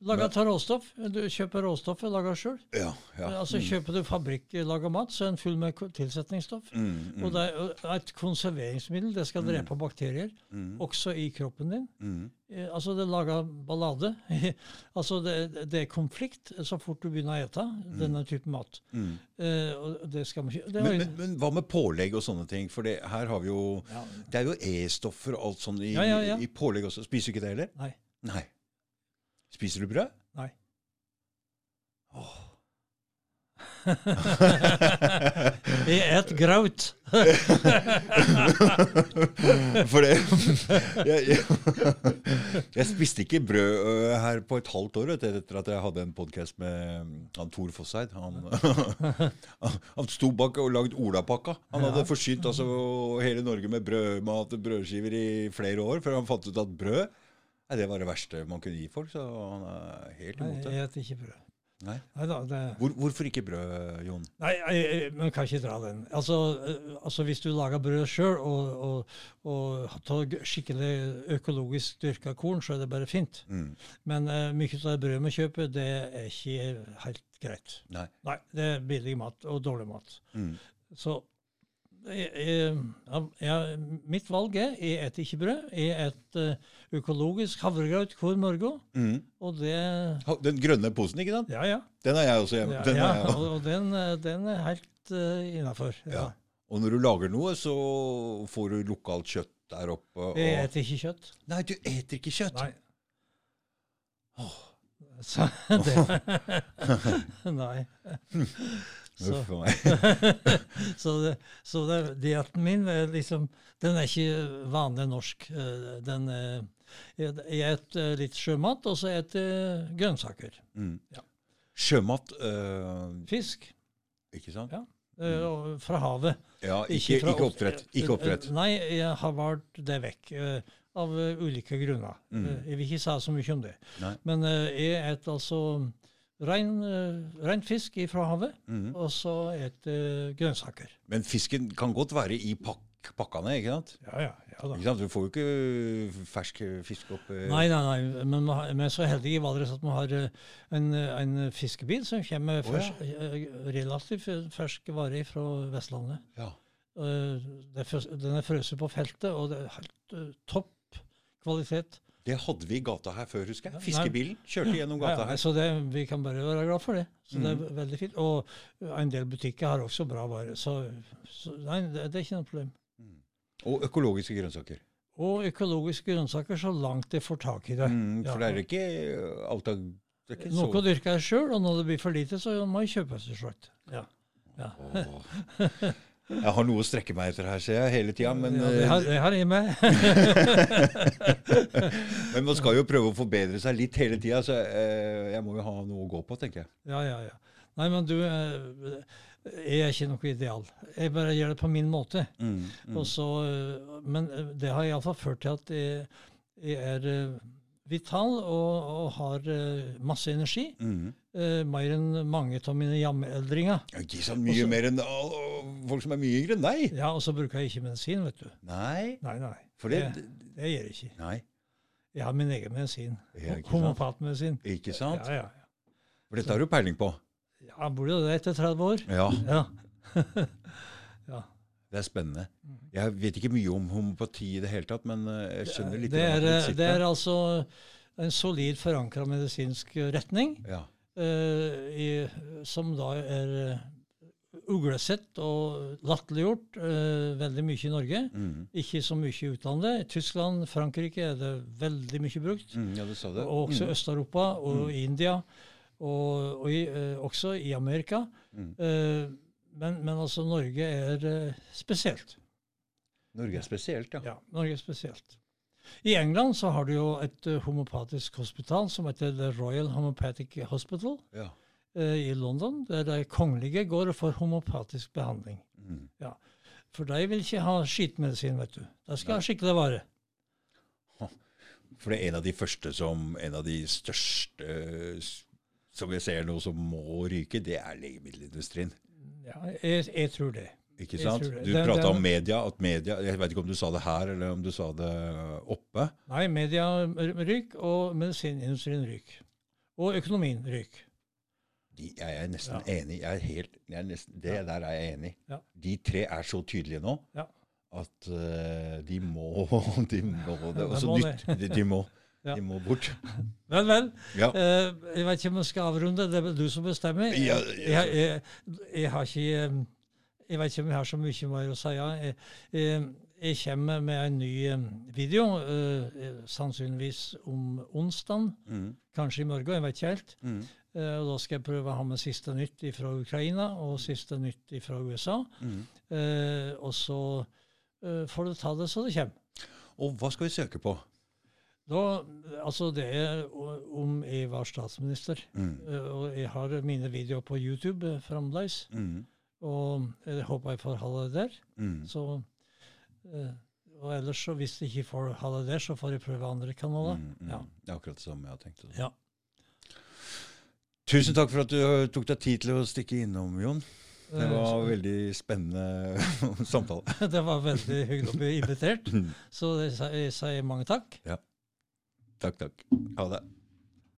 Lager av råstoff. Du kjøper råstoffet, laga sjøl. Ja, ja. Altså Kjøper du fabrikklaga mat, så er den full med tilsetningsstoff. Mm, mm, Og det er et konserveringsmiddel. Det skal drepe bakterier, mm, også i kroppen din. mm. Eh, Altså, det lager ballade. altså, det, det er konflikt så fort du begynner å ete denne typen mat. Mm. Eh, og det skal man ikke Men, men, men hva med pålegg og sånne ting? For det, her har vi jo ja, Det er jo E-stoffer og alt sånt i, i pålegg også. Spiser du ikke det heller? Nei. Nei. Spiser du brød? Nei. Oh. Jeg et graut. For det jeg, jeg, jeg spiste ikke brød her på et halvt år etter at jeg hadde en podkast med mm, han Tor Fosseid. Han, han, sto bak og lagde olapakka. Han hadde forsynt altså, hele Norge med brødmat og brødskiver i flere år før han fant ut at brød nei, det var det verste man kunne gi folk. Så han er helt imot det. Nei, jeg et ikke brød. Nei. Nei da, det Hvor, hvorfor ikke brød, Jon? Nei, jeg, jeg, man kan ikke dra den. Altså, eh, altså Hvis du lager brød sjøl og, og, og tar skikkelig økologisk dyrka korn, så er det bare fint. Mm. Men uh, mye av det brødet vi kjøper, det er ikke helt greit. Nei. Nei, det er billig mat og dårlig mat. Mm. Så jeg, jeg, ja, mitt valg er jeg et ikke brød. Jeg et økologisk havregrøt hver morgen. Mm. Og det Den grønne posen, ikke sant? Ja, ja. Den har jeg også hjemme. ja, Den ja jeg. og, den, eh, den er helt uh, innafor. Ja. Ja. Og når du lager noe, så får du lokalt kjøtt der oppe. Og... Jeg eter ikke kjøtt. Nei, du eter ikke kjøtt. Nei. Så det Nei. Så, så, det, så det, dietten min er liksom Den er ikke vanlig norsk. Eh, Den er, jeg jeg spiser litt sjømat, og så spiser jeg grønnsaker. Mm. Ja. Sjømat øh, Fisk Ikke sant? Ja. Mm. fra havet. Ja, ikke, fra ikke oppdrett. Ikke oppdrett. Eh, Nei, jeg har valgt det vekk. eh, av eh, ulike grunner. Mm. Eh, jeg vil ikke si så mye om det. Nei. Men eh, jeg spiser altså rein, uh, rein fisk fra havet, mm. og så et uh, grønnsaker. Men fisken kan godt være i pakk, pakkene, ikke sant? Ja, ja. ja da. Ikke sant? Du får jo ikke fersk fisk opp øh. Nei, nei, nei, men er så heldige i Valdres at vi har eh, en, en fiskebil som kommer med Å, ja. eh, relativt fersk vare fra Vestlandet. Ja. Uh, det Den er frøst på feltet, og det er helt eh, topp kvalitet. Det hadde vi i gata her før, husker jeg. Fiskebilen kjørte gjennom gata her. Ja, så det, vi kan bare være glad for det. Så det Mhm. er veldig fint. Og en del butikker har også bra varer. Så, så nei, det, det er ikke noe problem. Og økologiske grønnsaker. Og økologiske grønnsaker så langt det får tak i det. Mm, for det er ikke øh, alt av det er Noe så dyrker jeg sjøl, og når det blir for lite, så må jeg kjøpe seg selvsagt. Ja. Ja. Jeg har noe å strekke meg etter her, ser jeg, hele tida. Men, ja, det, har, det har jeg med. men man skal jo prøve å forbedre seg litt hele tida, så eh, jeg må jo ha noe å gå på, tenker jeg. ja, ja, ja. Nei, men du, eh, Jeg er ikke noe ideal. Jeg bare gjør det på min måte. Mm, mm. Og så, øh, men øh, det har iallfall ført til at jeg, jeg er øh, vital og, og har uh, masse energi. Mm. Uh, mer enn mange av mine jammeldringer. Ikke sånn mye Også- mer enn uh, folk som er mye yngre deg. Ja, og så bruker jeg ikke medisin, vet du. Nei, Nei, nei. for det, Det, det gjør jeg ikke. Nei, Jeg har min egen medisin. Ja? Homopatmedisin. ikke sant? Ja, ja, ja. For dette har du peiling på. Ja, burde jo det etter 30 år. Ja, Ja. ja. Det er spennende. Jeg vet ikke mye om homopati i det hele tatt, men eh, jeg skjønner litt Det er, det er altså en solid forankra medisinsk retning, Ja. uh, i, som da er eh, uglesett og latterliggjort uh, veldig mye i Norge. Mm. Ikke så mye i utlandet. I Tyskland, Frankrike er det veldig mye brukt. Mm, ja, du sa det. Og også Mm. Øst-Europa og i India, og, og i, uh, også i Amerika. Mm. Men, men altså Norge er eh, spesielt. Norge er spesielt, ja. Ja, Norge er spesielt. I England så har du jo et eh, homopatisk hospital som heter The Royal Homopathic Hospital ja. eh, i London, der de kongelige går og får homopatisk behandling. Mm. For de vil ikke ha skitmedisin, vet du. De skal ha skikkelig vare. For det er en av de første som En av de største som vi ser nå som må ryke, det er legemiddelindustrien. Ja, jeg, jeg tror det. Ikke sant? Du Det- prata om media, at media Jeg vet ikke om du sa det her, eller om du sa det oppe. Nei, media ryk, og medisinindustrien ryk. Og økonomien ryk. De, jeg er nesten Ja. enig. Jeg er helt, jeg er nesten, det Ja. der er jeg enig i. Ja. De tre er så tydelige nå Ja. at uh, de må De må det. Også, De må nytt. De, de, må, Ja. de må bort. Vel, vel. Ja. Eh, jeg vet ikke om jeg skal avrunde. Det er du som bestemmer. Ja, jeg, jeg, jeg, jeg har ikke eh, Jeg vet ikke om jeg har så mye mer å si. Jeg, jeg, jeg kommer med en ny eh, video, eh, sannsynligvis om onsdag. Mm, Kanskje i morgen, jeg vet ikke helt. mm, Eh, og Da skal jeg prøve å ha med siste nytt fra Ukraina og siste nytt fra USA. mm. Eh, og så eh, får du ta det så det kommer. Og hva skal vi søke på? Da, altså Det er om jeg var statsminister. Mm, Eh, og jeg har mine videoer på YouTube eh, fremdeles. mm, Og jeg håper jeg får ha det der. mm. Så, eh, og ellers, så hvis jeg ikke får ha det der, så får jeg prøve andre kanaler. Mm, mm. Ja. Det er akkurat det samme jeg har tenkt. Ja. Tusen takk for at du tok deg tid til å stikke innom, Jon. Det var veldig spennende samtale. det var veldig hyggelig å bli invitert. Så jeg sier- mange takk. Takk, takk. Ha det.